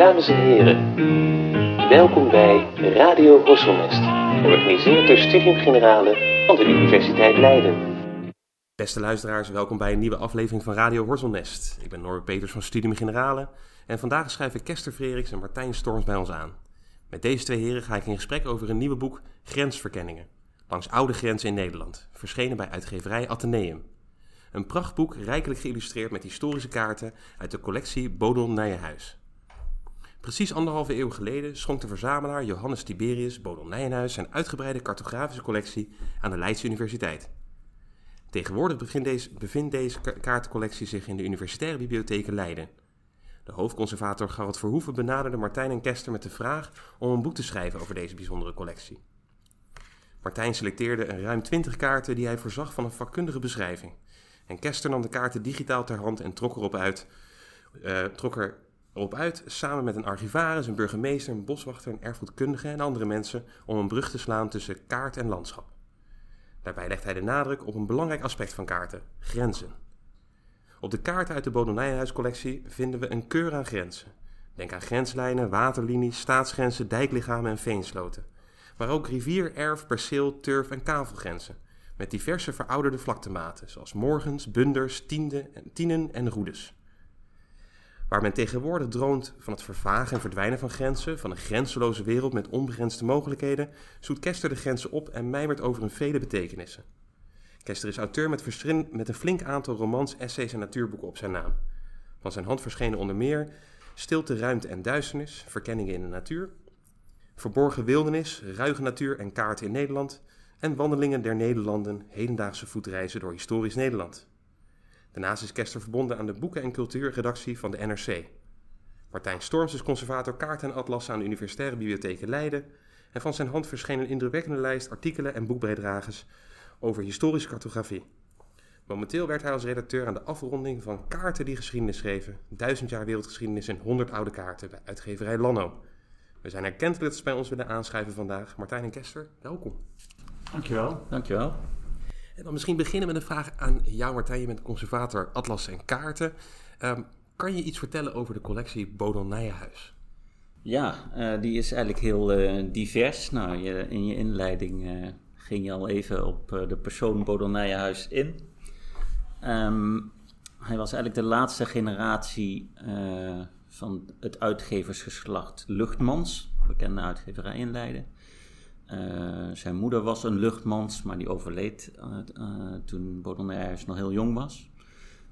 Dames en heren, welkom bij Radio Horselnest, georganiseerd door Studium Generale van de Universiteit Leiden. Beste luisteraars, welkom bij een nieuwe aflevering van Radio Horselnest. Ik ben Norbert Peters van Studium Generale en vandaag schrijven Kester Freriks en Martijn Storms bij ons aan. Met deze twee heren ga ik in gesprek over een nieuwe boek Grensverkenningen. Langs oude grenzen in Nederland, verschenen bij uitgeverij Atheneum. Een prachtboek rijkelijk geïllustreerd met historische kaarten uit de collectie Bodon Nijenhuis. Precies anderhalve eeuw geleden schonk de verzamelaar Johannes Tiberius Nijenhuis zijn uitgebreide cartografische collectie aan de Leidse Universiteit. Tegenwoordig bevindt deze, bevindt deze kaartencollectie zich in de Universitaire Bibliotheek Leiden. De hoofdconservator Gerald Verhoeven benaderde Martijn en Kester met de vraag om een boek te schrijven over deze bijzondere collectie. Martijn selecteerde een ruim 20 kaarten die hij voorzag van een vakkundige beschrijving. En Kester nam de kaarten digitaal ter hand en trok erop uit, uh, trok er erop uit samen met een archivaris, een burgemeester, een boswachter, een erfgoedkundige en andere mensen om een brug te slaan tussen kaart en landschap. Daarbij legt hij de nadruk op een belangrijk aspect van kaarten: grenzen. Op de kaarten uit de Bodonijnhuiscollectie vinden we een keur aan grenzen. Denk aan grenslijnen, waterlinies, staatsgrenzen, dijklichamen en veensloten. Maar ook rivier, erf, perceel, turf en kavelgrenzen. Met diverse verouderde vlaktematen, zoals morgens, bunders, tiende, tienen en roedes. Waar men tegenwoordig droomt van het vervagen en verdwijnen van grenzen, van een grenzeloze wereld met onbegrensde mogelijkheden, zoekt Kester de grenzen op en mijmert over hun vele betekenissen. Kester is auteur met, met een flink aantal romans, essays en natuurboeken op zijn naam. Van zijn hand verschenen onder meer Stilte, Ruimte en Duisternis, Verkenningen in de Natuur, Verborgen Wildernis, Ruige Natuur en Kaarten in Nederland en Wandelingen der Nederlanden, hedendaagse voetreizen door historisch Nederland. Daarnaast is Kester verbonden aan de boeken- en cultuurredactie van de NRC. Martijn Storms is conservator kaarten en atlassen aan de Universitaire Bibliotheek Leiden en van zijn hand verscheen een indrukwekkende lijst artikelen en boekbijdrages over historische cartografie. Momenteel werkt hij als redacteur aan de afronding van Kaarten die geschiedenis schreven, duizend jaar wereldgeschiedenis en 100 oude kaarten bij uitgeverij Lanno. We zijn erkend dat ze bij ons willen aanschrijven vandaag. Martijn en Kester, welkom. Dankjewel. Dankjewel. Dan misschien beginnen met een vraag aan jou Martijn. Je bent conservator Atlas en Kaarten. Um, kan je iets vertellen over de collectie Bodon Nijenhuis? Ja, uh, die is eigenlijk heel uh, divers. Nou, je, in je inleiding uh, ging je al even op de persoon Bodon Nijenhuis in. Um, hij was eigenlijk de laatste generatie van het uitgeversgeslacht Luchtmans, bekende uitgeverij in Leiden. Uh, zijn moeder was een luchtmans, maar die overleed uh, toen Baudelaire nog heel jong was.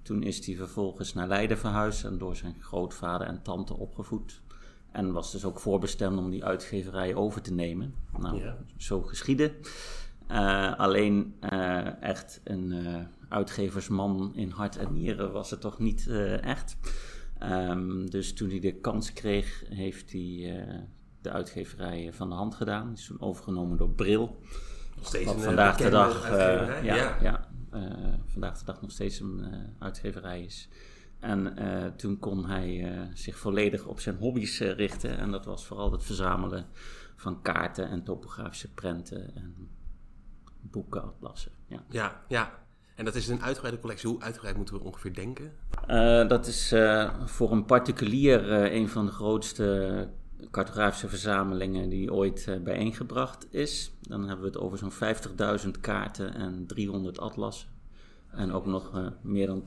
Toen is hij vervolgens naar Leiden verhuisd en door zijn grootvader en tante opgevoed. En was dus ook voorbestemd om die uitgeverij over te nemen. Nou, ja. zo geschiedde. alleen echt een uitgeversman in hart en nieren was het toch niet echt. Um, dus toen hij de kans kreeg, heeft hij de uitgeverij van de hand gedaan. Die is toen overgenomen door Bril. Nog steeds een vandaag de dag, uh, ja, ja. ja uh, vandaag de dag nog steeds een uitgeverij is. En toen kon hij zich volledig op zijn hobby's richten. En dat was vooral het verzamelen van kaarten en topografische prenten en boeken, atlassen. Ja, ja. ja. En dat is een uitgebreide collectie. Hoe uitgebreid moeten we ongeveer denken? dat is voor een particulier een van de grootste cartografische verzamelingen die ooit uh, bijeengebracht is. Dan hebben we het over zo'n 50.000 kaarten en 300 atlassen. En ook nog uh, meer dan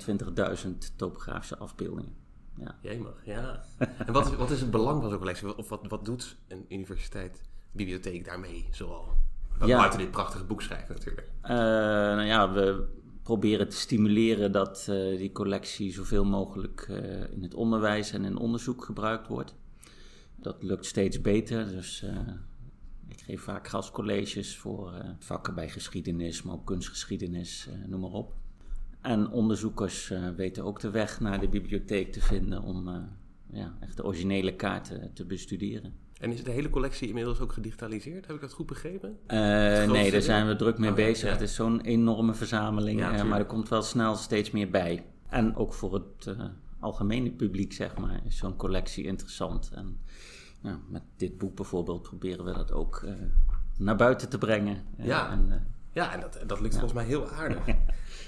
20.000 topografische afbeeldingen. Ja. Jemig, ja. en wat is, wat is het belang van zo'n collectie? Of wat, wat doet een universiteit, bibliotheek daarmee zoal? Ja. Buiten dit prachtige boek schrijven natuurlijk. Uh, nou ja, we proberen te stimuleren dat die collectie zoveel mogelijk in het onderwijs en in onderzoek gebruikt wordt dat lukt steeds beter. Dus uh, ik geef vaak gastcolleges voor uh, vakken bij geschiedenis, maar ook kunstgeschiedenis, uh, noem maar op. En onderzoekers weten ook de weg naar de bibliotheek te vinden om ja, echt de originele kaarten te bestuderen. En is de hele collectie inmiddels ook gedigitaliseerd? Heb ik dat goed begrepen? nee, daar zijn we druk mee oh, bezig. Ja. Het is zo'n enorme verzameling, ja, maar er komt wel snel steeds meer bij. En ook voor het algemene publiek, zeg maar, is zo'n collectie interessant. En nou, met dit boek bijvoorbeeld proberen we dat ook uh, naar buiten te brengen. Ja, en, uh, ja, en dat, dat lukt ja. volgens mij heel aardig.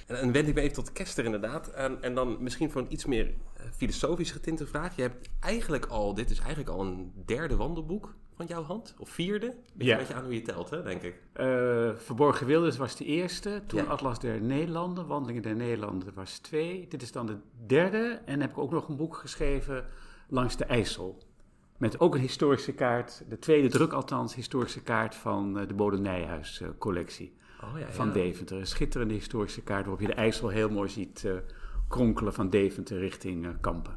En dan wend ik me even tot Kester inderdaad. En, en dan misschien voor een iets meer eh, filosofisch getinte vraag. Je hebt eigenlijk al, dit is eigenlijk al een derde wandelboek van jouw hand? Of vierde? Ligt Ja. een beetje aan hoe je telt, hè, denk ik. Eh, Verborgen Wilders was de eerste. Toen Ja. Atlas der Nederlanden, Wandelingen der Nederlanden was twee. Dit is dan de derde. En heb ik ook nog een boek geschreven langs de IJssel. Met ook een historische kaart, de tweede druk althans, historische kaart van eh, de Bode Nijhuis collectie Oh ja, van Deventer. Een schitterende historische kaart waarop je de IJssel heel mooi ziet eh, kronkelen van Deventer richting eh, Kampen.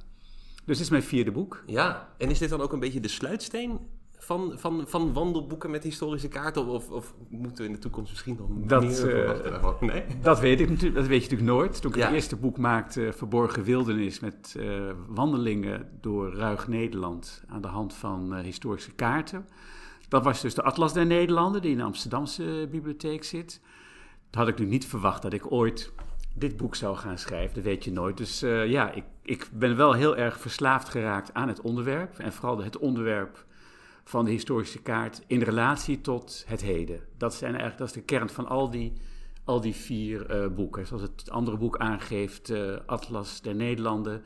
Dus dit is mijn vierde boek. Ja, en is dit dan ook een beetje de sluitsteen van, van, van wandelboeken met historische kaarten? Of, of moeten we in de toekomst misschien nog Dat, meer eh, verwachten daarvan? Nee? Dat weet, ik natuurlijk, dat weet je natuurlijk nooit. Toen ik Ja. het eerste boek maakte, Verborgen Wildernis, met eh, wandelingen door ruig Nederland aan de hand van eh, historische kaarten. Dat was dus de Atlas der Nederlanden, die in de Amsterdamse bibliotheek zit. Dat had ik nu niet verwacht dat ik ooit dit boek zou gaan schrijven, dat weet je nooit. Dus eh, ja, ik, ik ben wel heel erg verslaafd geraakt aan het onderwerp. En vooral het onderwerp van de historische kaart in relatie tot het heden. Dat, zijn eigenlijk, dat is de kern van al die, al die vier eh, boeken. Zoals het andere boek aangeeft, eh, Atlas der Nederlanden,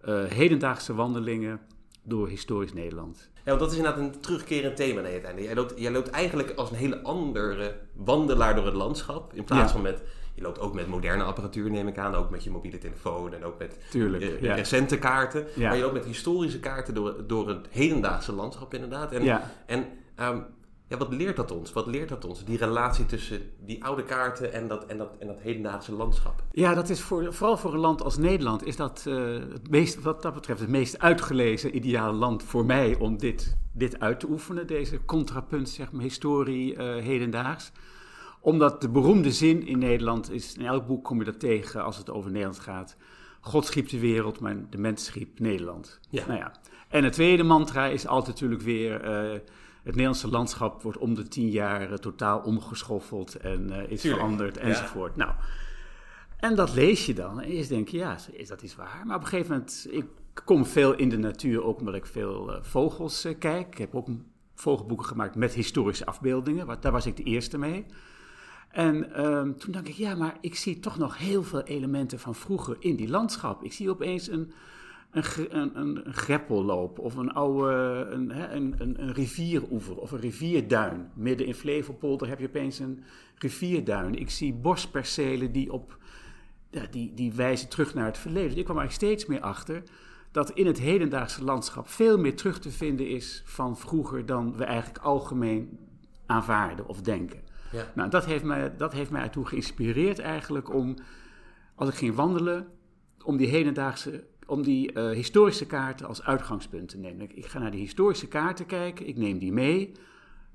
eh, hedendaagse wandelingen door historisch Nederland. Ja, want dat is inderdaad een terugkerend thema naar het einde. Jij loopt, jij loopt eigenlijk als een hele andere wandelaar door het landschap. In plaats Ja. van met... Je loopt ook met moderne apparatuur, neem ik aan. Ook met je mobiele telefoon en ook met Tuurlijk, eh, ja. recente kaarten. Ja. Maar je loopt met historische kaarten door, door het hedendaagse landschap inderdaad. En, Ja. en ehm, ja, wat leert dat ons? Wat leert dat ons? Die relatie tussen die oude kaarten en dat, en dat, en dat hedendaagse landschap. Ja, dat is voor, vooral voor een land als Nederland is dat eh, het meest, wat dat betreft het meest uitgelezen ideale land voor mij om dit, dit uit te oefenen, deze contrapunt, zeg maar, historie eh, hedendaags. Omdat de beroemde zin in Nederland is, in elk boek kom je dat tegen als het over Nederland gaat. God schiep de wereld, maar de mens schiep Nederland. Ja. Nou ja. En het tweede mantra is altijd natuurlijk weer, eh, het Nederlandse landschap wordt om de tien jaar eh, totaal omgeschoffeld en eh, is Tuurlijk, veranderd ja. enzovoort. Nou, en dat lees je dan. En eerst denk je, ja, is dat iets waar? Maar op een gegeven moment, ik kom veel in de natuur, ook omdat ik veel vogels kijk. Ik heb ook vogelboeken gemaakt met historische afbeeldingen. Waar, daar was ik de eerste mee. En ehm, toen dacht ik, ja, maar ik zie toch nog heel veel elementen van vroeger in die landschap. Ik zie opeens een, een, een, een, greppel lopen of een oude een, een, een rivieroever of een rivierduin. Midden in Flevopolder heb je opeens een rivierduin. Ik zie bospercelen die, op, ja, die, die wijzen terug naar het verleden. Dus ik kwam eigenlijk steeds meer achter dat in het hedendaagse landschap veel meer terug te vinden is van vroeger dan we eigenlijk algemeen aanvaarden of denken. Ja. Nou, dat heeft, mij, dat heeft mij ertoe geïnspireerd eigenlijk om, als ik ging wandelen, om die hedendaagse, om die eh, historische kaarten als uitgangspunt te nemen. Ik, ik ga naar die historische kaarten kijken, ik neem die mee,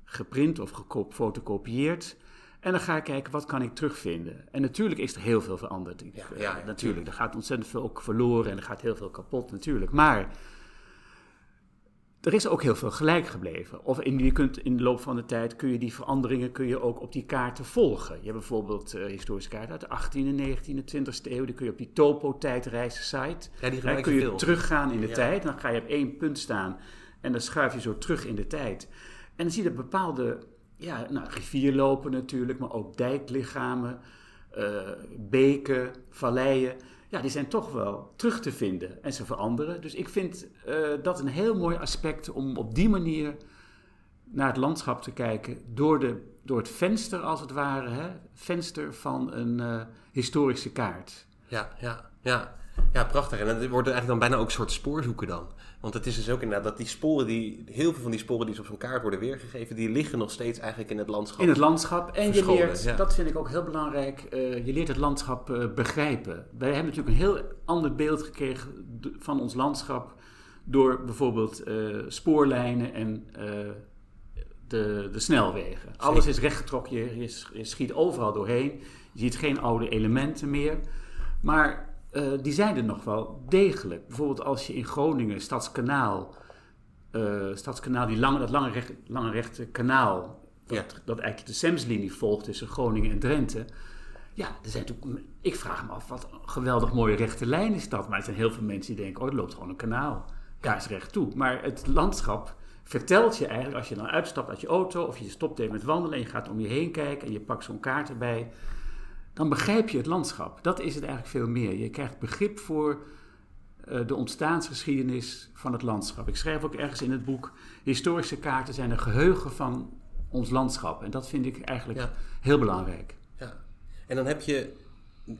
geprint of gefotocopieerd. En dan ga ik kijken, wat kan ik terugvinden? En natuurlijk is er heel veel veranderd. Eh, ja, ja, natuurlijk, er gaat ontzettend veel ook verloren en er gaat heel veel kapot natuurlijk. Maar er is ook heel veel gelijk gebleven. Of in, je kunt, in de loop van de tijd kun je die veranderingen kun je ook op die kaarten volgen. Je hebt bijvoorbeeld eh, historische kaarten uit de 18e, 19e, 20e eeuw. Die kun je op die topo-tijdreizen site. Ja, die kun je veel. teruggaan in de Ja. tijd. Dan ga je op één punt staan en dan schuif je zo terug in de tijd. En dan zie je bepaalde ja, nou, rivierlopen natuurlijk, maar ook dijklichamen, eh, beken, valleien. Ja, die zijn toch wel terug te vinden en ze veranderen. Dus ik vind eh, dat een heel mooi aspect om op die manier naar het landschap te kijken. Door, de, door het venster, als het ware, hè? venster van een eh, historische kaart. Ja, ja, ja. Ja, prachtig. En het wordt eigenlijk dan bijna ook soort spoorzoeken dan. Want het is dus ook inderdaad dat die sporen, die, heel veel van die sporen die op zo'n kaart worden weergegeven, die liggen nog steeds eigenlijk in het landschap. In het landschap. En je leert, ja. dat vind ik ook heel belangrijk, eh, je leert het landschap eh, begrijpen. Wij hebben natuurlijk een heel ander beeld gekregen van ons landschap door bijvoorbeeld eh, spoorlijnen en de, de snelwegen. Alles is rechtgetrokken, je, je schiet overal doorheen. Je ziet geen oude elementen meer. Maar eh, die zijn er nog wel degelijk. Bijvoorbeeld als je in Groningen, Stadskanaal, eh, Stadskanaal, die lange, dat lange, recht, lange rechte kanaal, dat, Ja. dat eigenlijk de Semslinie volgt tussen Groningen en Drenthe. Ja, er zijn natuurlijk, ik vraag me af, wat een geweldig mooie rechte lijn is dat. Maar er zijn heel veel mensen die denken, oh, er loopt gewoon een kanaal. Kaarsrecht toe. Maar het landschap vertelt je eigenlijk, als je dan uitstapt uit je auto... of je stopt even met wandelen en je gaat om je heen kijken... en je pakt zo'n kaart erbij... dan begrijp je het landschap. Dat is het eigenlijk veel meer. Je krijgt begrip voor uh, de ontstaansgeschiedenis van het landschap. Ik schrijf ook ergens in het boek: historische kaarten zijn een geheugen van ons landschap. En dat vind ik eigenlijk heel belangrijk. Ja. En dan heb je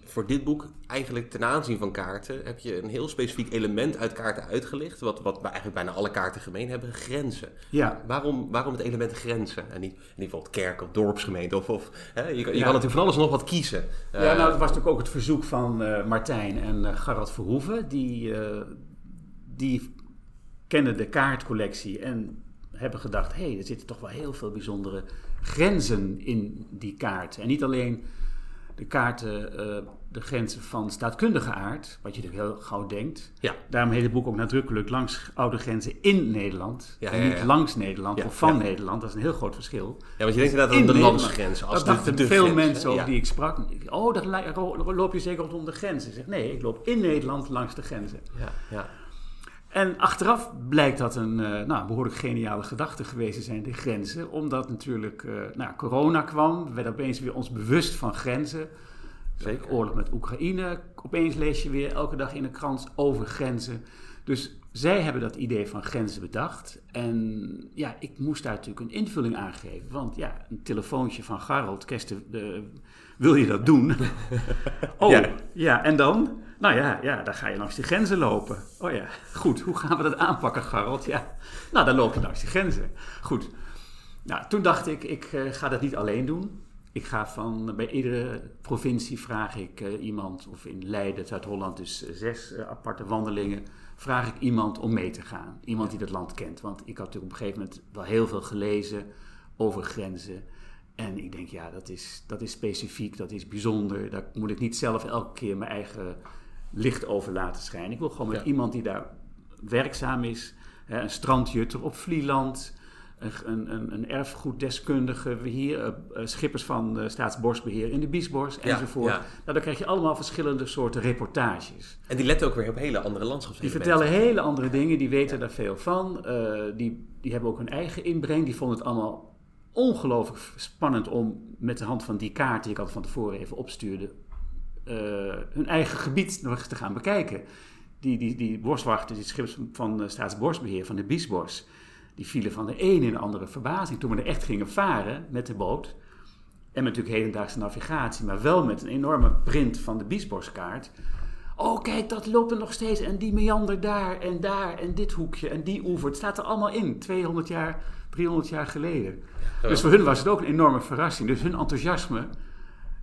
voor dit boek eigenlijk ten aanzien van kaarten heb je een heel specifiek element uit kaarten uitgelicht. Wat, wat eigenlijk bijna alle kaarten gemeen hebben: grenzen. Ja. Waarom, waarom het element grenzen? En niet, niet bijvoorbeeld kerk of dorpsgemeente. Of, of, hè? Je, je kan natuurlijk van alles nog wat kiezen. Ja, nou, dat was natuurlijk ook het verzoek van uh, Martijn en uh, Verhoeven. Die, uh, die kennen de kaartcollectie en hebben gedacht: hé, hey, er zitten toch wel heel veel bijzondere grenzen in die kaart. En niet alleen de kaarten uh, de grenzen van staatkundige aard, wat je natuurlijk heel gauw denkt. Ja. Daarom heet het boek ook nadrukkelijk langs oude grenzen in Nederland. Ja, en niet ja. langs Nederland of van. Nederland. Dat is een heel groot verschil. Ja, want je denkt inderdaad In aan de landsgrenzen. Als Dat dachten veel grens, mensen ook Ja. die ik sprak. Oh, ro- loop je zeker rondom de grenzen. Ik zeg, nee, ik loop in Nederland langs de grenzen. Ja, ja. En achteraf blijkt dat een eh, nou, behoorlijk geniale gedachte geweest te zijn, de grenzen. Omdat natuurlijk eh, nou, corona kwam, we werden opeens weer ons bewust van grenzen. Zeker. Oorlog met Oekraïne, opeens lees je weer elke dag in de krant over grenzen. Dus zij hebben dat idee van grenzen bedacht. En ja, ik moest daar natuurlijk een invulling aan geven. Want ja, een telefoontje van Garold, Kersten, de, wil je dat doen? oh, Ja. ja. en dan? Nou ja, ja, dan ga je langs die grenzen lopen. Oh ja, goed, hoe gaan we dat aanpakken, Garold? Ja, nou, dan loop je langs die grenzen. Goed. Nou, toen dacht ik, ik eh, ga dat niet alleen doen. Ik ga van, bij iedere provincie vraag ik eh, iemand, of in Leiden, Zuid-Holland, dus zes aparte wandelingen, vraag ik iemand om mee te gaan. Iemand die dat land kent. Want ik had natuurlijk op een gegeven moment wel heel veel gelezen over grenzen. En ik denk, ja, dat is, dat is specifiek, dat is bijzonder. Daar moet ik niet zelf elke keer mijn eigen licht over laten schijnen. Ik wil gewoon met Ja. iemand die daar werkzaam is. Hè, een strandjutter op Vlieland, een, een, een, erfgoeddeskundige hier, eh, eh, schippers van Staatsbosbeheer in de Biesbos Ja, enzovoort. ja. Nou, dan krijg je allemaal verschillende soorten reportages. En die letten ook weer op hele andere Die landschapselementen. vertellen hele andere dingen, die weten daar veel van. Die, die hebben ook hun eigen inbreng. Die vonden het allemaal ongelooflijk spannend om met de hand van die kaart die ik al van tevoren even opstuurde, hun eigen gebied nog eens te gaan bekijken. Die, die, die boswachters, die schippers van, Staatsbosbeheer, van de Biesbos, die vielen van de een in de andere verbazing. Toen we er echt gingen varen met de boot, en met natuurlijk hedendaagse navigatie, maar wel met een enorme print van de Biesboskaart. Oh, kijk, dat loopt er nog steeds. En die meander daar en daar en dit hoekje en die oever. Het staat er allemaal in. 200 jaar, 300 jaar geleden. Dus voor hun was het ook een enorme verrassing. Dus hun enthousiasme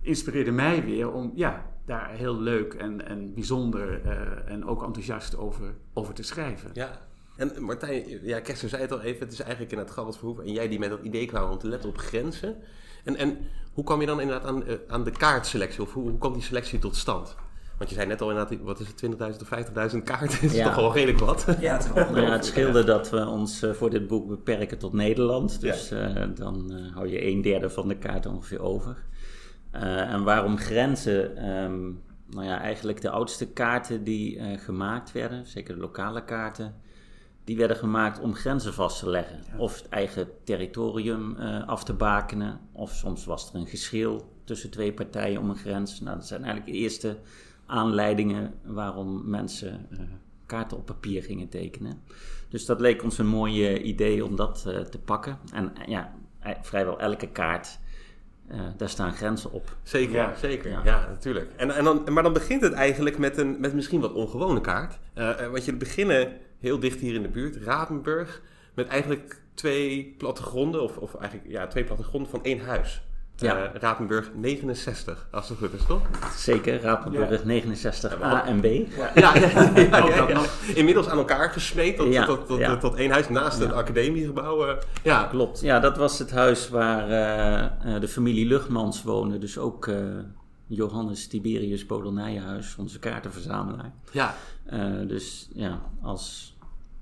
inspireerde mij weer om ja, daar heel leuk en, en bijzonder eh, en ook enthousiast over, over te schrijven. Ja. En Martijn, ja, Kester zei het al even, het is eigenlijk in het Gerald Verhoeven en jij die met dat idee kwamen om te letten op grenzen. En, en hoe kwam je dan inderdaad aan, eh, aan de kaartselectie, of hoe, hoe kwam die selectie tot stand? Want je zei net al inderdaad, wat is het, 20.000 of 50.000 kaarten? Dat is Ja. toch wel redelijk wat? Ja, het ja, het scheelde dat we ons eh, voor dit boek beperken tot Nederland. Dus eh, dan eh, hou je een derde van de kaart ongeveer over. Eh, en waarom grenzen? Ehm, nou ja, eigenlijk de oudste kaarten die eh, gemaakt werden, zeker de lokale kaarten, die werden gemaakt om grenzen vast te leggen. Of het eigen territorium eh, af te bakenen. Of soms was er een geschil tussen twee partijen om een grens. Nou, dat zijn eigenlijk de eerste aanleidingen waarom mensen kaarten op papier gingen tekenen. Dus dat leek ons een mooi idee om dat te pakken. En ja, vrijwel elke kaart, eh, daar staan grenzen op. Zeker, Ja. zeker. Ja, Ja. natuurlijk. En, en dan, maar dan begint het eigenlijk met een met misschien wat ongewone kaart. Eh, eh, want je beginnen heel dicht hier in de buurt, Rapenburg, met eigenlijk twee plattegronden, of, of eigenlijk ja, twee plattegronden van één huis. Ja. Eh, Rapenburg 69, als het goed is, toch? Zeker, Rapenburg 69 Ja, A en B. Ja, ja, ja, ja, Ook ja, dat ja. nog. Inmiddels aan elkaar gesmeed tot, Ja, tot, tot, ja. tot één huis naast het academiegebouw. eh. ja, Klopt. Ja, dat was het huis waar eh, eh, de familie Luchtmans woonde. Dus ook eh, Johannes Tiberius Bodel-Nijenhuis, onze kaartenverzamelaar. ja. Eh, dus ja, als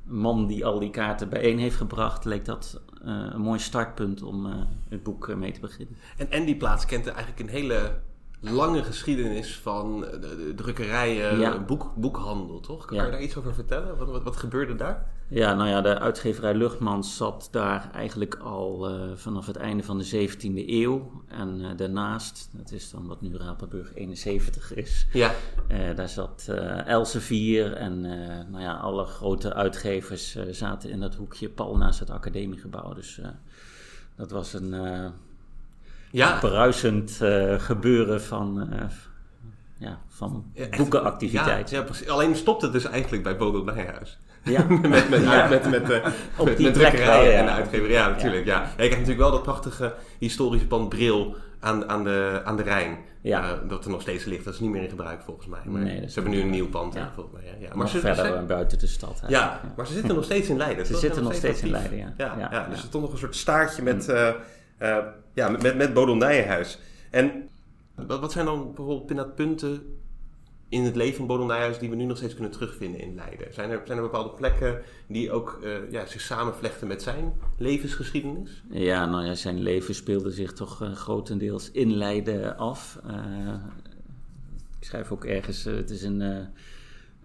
man die al die kaarten bijeen heeft gebracht, leek dat eh, een mooi startpunt om eh, het boek eh, mee te beginnen. En, en die plaats kent eigenlijk een hele lange geschiedenis van de, de drukkerijen, Ja. boek, boekhandel, toch? Kan Ja. je daar iets over vertellen? Wat, wat, wat gebeurde daar? Ja, nou ja, de uitgeverij Luchtmans zat daar eigenlijk al eh, vanaf het einde van de 17e eeuw. En eh, daarnaast, dat is dan wat nu Rapenburg 71 is, Ja. eh, daar zat eh Elsevier en eh, nou ja, alle grote uitgevers eh, zaten in dat hoekje pal naast het academiegebouw. Dus eh, dat was een eh Ja. bruisend eh, gebeuren van, eh, ja, van boekenactiviteit. Ja, ja, precies. Alleen stopt het dus eigenlijk bij Bodel Nijhuis. Ja. met, met, Ja. met, met, eh, met, die met drukkerijen wel, ja. en de uitgever. Ja, natuurlijk. Ja. Ja. je krijgt natuurlijk wel dat prachtige historische pand Bril aan, aan, de, aan de Rijn. Ja. Eh, dat er nog steeds ligt. Dat is niet meer in gebruik volgens mij. Maar Nee, is ze hebben nu een nieuw pand. ja. Volgens mij, ja. Maar ze, verder ze- eh, buiten de stad. ja, maar ze zitten nog steeds in Leiden. Ze toch? zitten nog steeds in. Leiden, ja. Ja, dus er stond nog een soort staartje met, eh eh, ja, met, met. En wat, wat zijn dan bijvoorbeeld punten in het leven van Bodel die we nu nog steeds kunnen terugvinden in Leiden? Zijn er, zijn er bepaalde plekken die ook eh, ja, zich samenvlechten met zijn levensgeschiedenis? Ja, nou ja, zijn leven speelde zich toch eh, grotendeels in Leiden af. Ik schrijf ook ergens, het is een eh,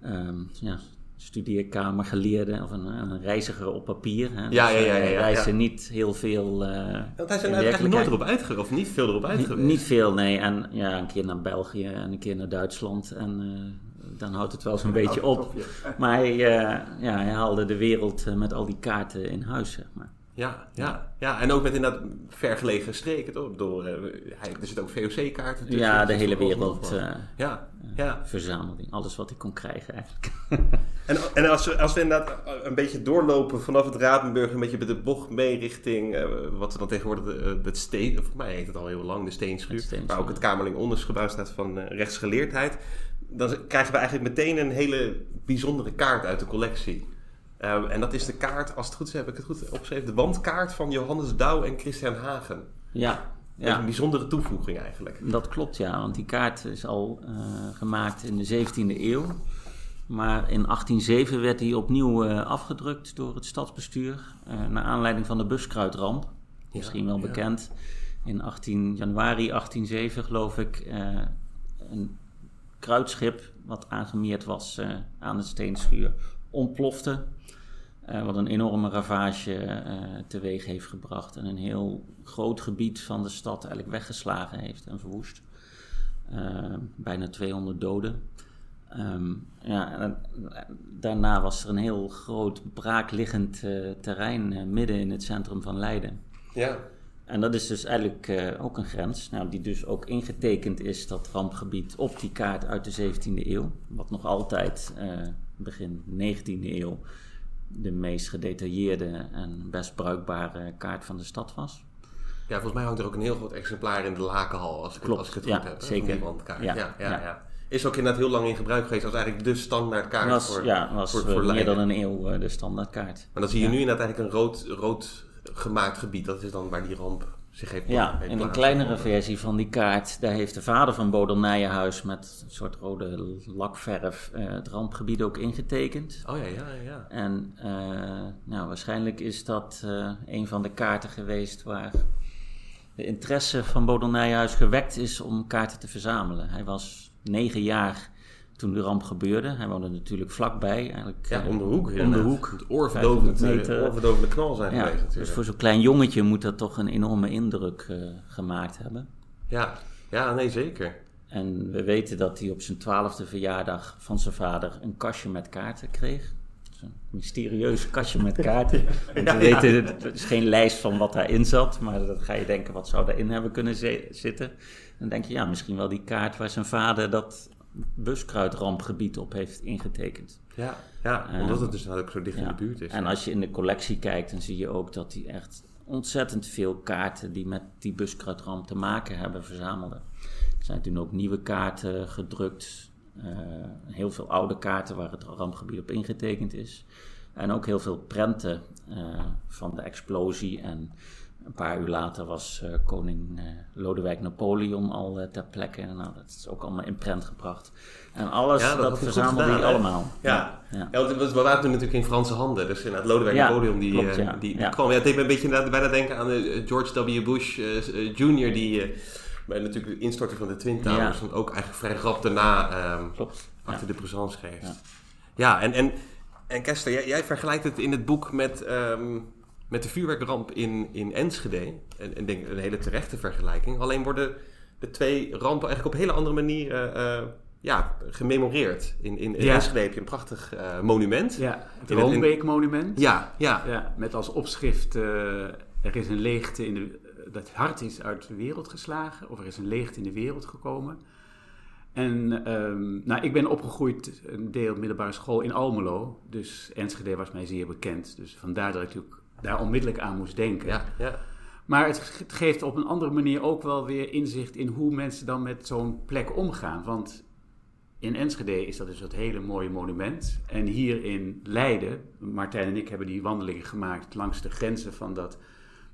ehm, ja, studeerkamer geleerde of een, een reiziger op papier. Hè. Ja, Dus, ja, ja, eh, ja, Hij ja. reisde niet heel veel. eh, Want hij is er eigenlijk nooit erop uitgeweest, of niet veel erop uit Niet- veel, nee. En ja, een keer naar België en een keer naar Duitsland. En eh, dan houdt het wel zo'n beetje op. Maar hij, ja, hij haalde de wereld met al die kaarten in huis, zeg maar. Ja, ja, ja, en ook met inderdaad vergelegen streken, toch? Ik bedoel, eh, hij, er zitten ook VOC-kaarten tussen. Ja, de dus hele is wel wereld eh ja, ja. verzamelde. Alles wat hij kon krijgen eigenlijk. En, en als, we, als we inderdaad een beetje doorlopen vanaf het Rapenburg, een beetje bij de bocht mee richting eh, wat we dan tegenwoordig de, het steen, of voor mij heet het al heel lang, de steenschuur, waar ook het Kamerling ondersgebouw staat van eh, rechtsgeleerdheid, dan krijgen we eigenlijk meteen een hele bijzondere kaart uit de collectie. Eh, en dat is de kaart, als het goed is, heb ik het goed opgeschreven, de wandkaart van Johannes Douw en Christian Hagen. Ja, is een ja. bijzondere toevoeging eigenlijk. Dat klopt, ja. Want die kaart is al eh, gemaakt in de 17e eeuw. Maar in 1807 werd die opnieuw eh, afgedrukt door het stadsbestuur. eh, naar aanleiding van de buskruidramp. Misschien wel ja. bekend. In 18 januari 1807 geloof ik. een kruidschip wat aangemeerd was aan de steenschuur ontplofte. Eh, wat een enorme ravage eh, teweeg heeft gebracht. En een heel groot gebied van de stad eigenlijk weggeslagen heeft en verwoest. Eh, bijna 200 doden. Ehm, ja, en, daarna was er een heel groot braakliggend terrein midden in het centrum van Leiden. Ja. En dat is dus eigenlijk ook een grens, nou, die dus ook ingetekend is, dat rampgebied, op die kaart uit de 17e eeuw. Wat nog altijd begin 19e eeuw de meest gedetailleerde en best bruikbare kaart van de stad was. Ja, volgens mij hangt er ook een heel groot exemplaar in de Lakenhal, als ik, Klopt, als ik het ja, goed heb. zeker. Ja, Ja, ja. Is ook inderdaad heel lang in gebruik geweest als eigenlijk de standaardkaart was, voor, ja, was voor, eh, voor meer Leiden. dan een eeuw eh, de standaardkaart. Maar dan zie je nu inderdaad eigenlijk een rood, rood gemaakt gebied. Dat is dan waar die ramp zich heeft Ja, heeft een kleinere versie van die kaart, daar heeft de vader van Bodel Nijenhuis met een soort rode lakverf eh, het rampgebied ook ingetekend. Oh ja, ja, ja. En eh, nou, waarschijnlijk is dat eh, een van de kaarten geweest waar de interesse van Bodel Nijenhuis gewekt is om kaarten te verzamelen. Hij was negen jaar toen de ramp gebeurde. Hij woonde natuurlijk vlakbij. Eigenlijk, Ja, eh, om de hoek. Om de hoek. Het oorverdovend, 500 meter. oorverdovende knal zijn Ja, geweest dus voor zo'n klein jongetje moet dat toch een enorme indruk eh, gemaakt hebben. Ja. ja, nee, zeker. En we weten dat hij op zijn twaalfde verjaardag van zijn vader een kastje met kaarten kreeg. Zo'n mysterieus kastje met kaarten. Want we weten, het is geen lijst van wat daarin zat, maar dan ga je denken, wat zou daarin hebben kunnen zitten? Dan denk je, ja, misschien wel die kaart waar zijn vader dat buskruidrampgebied op heeft ingetekend. Ja, ja Eh, omdat het dus inderdaad ook zo dicht in de buurt is. En als je in de collectie kijkt, dan zie je ook dat hij echt ontzettend veel kaarten die met die buskruidramp te maken hebben verzamelde. Er zijn toen ook nieuwe kaarten gedrukt, eh, heel veel oude kaarten waar het rampgebied op ingetekend is. En ook heel veel prenten eh, van de explosie. En een paar uur later was eh, koning eh, Lodewijk Napoleon al eh, ter plekke. Nou, dat is ook allemaal in prent gebracht. En alles, Ja, dat dat, verzamelde gedaan, hij allemaal. Ja. ja. Ja, we waren toen natuurlijk in Franse handen. Dus inderdaad, Lodewijk Napoleon die, klopt, die, kwam. Ja, het deed me een beetje bijna denken aan George W. Bush Jr. die, Maar natuurlijk de instorting van de Twin Towers, dan ook eigenlijk vrij rap daarna ehm achter de présence geeft. Ja. Ja, en, en, en Kester, jij, jij vergelijkt het in het boek met, ehm, met de vuurwerkramp in, in Enschede. En ik denk een hele terechte vergelijking. Alleen worden de twee rampen eigenlijk op hele andere manieren eh, ja, gememoreerd. In, in, in Ja. Enschede heb je een prachtig eh, monument. Ja, het Roombeek-monument. ja, ja. Ja, met als opschrift, eh, er is een leegte in de... Dat hart is uit de wereld geslagen, of er is een leegte in de wereld gekomen. En ehm, nou, ik ben opgegroeid, een deel middelbare school in Almelo. Dus Enschede was mij zeer bekend. Dus vandaar dat ik natuurlijk daar onmiddellijk aan moest denken. ja, ja. Maar het geeft op een andere manier ook wel weer inzicht in hoe mensen dan met zo'n plek omgaan. Want in Enschede is dat dus dat hele mooie monument. En hier in Leiden, Martijn en ik hebben die wandelingen gemaakt langs de grenzen van dat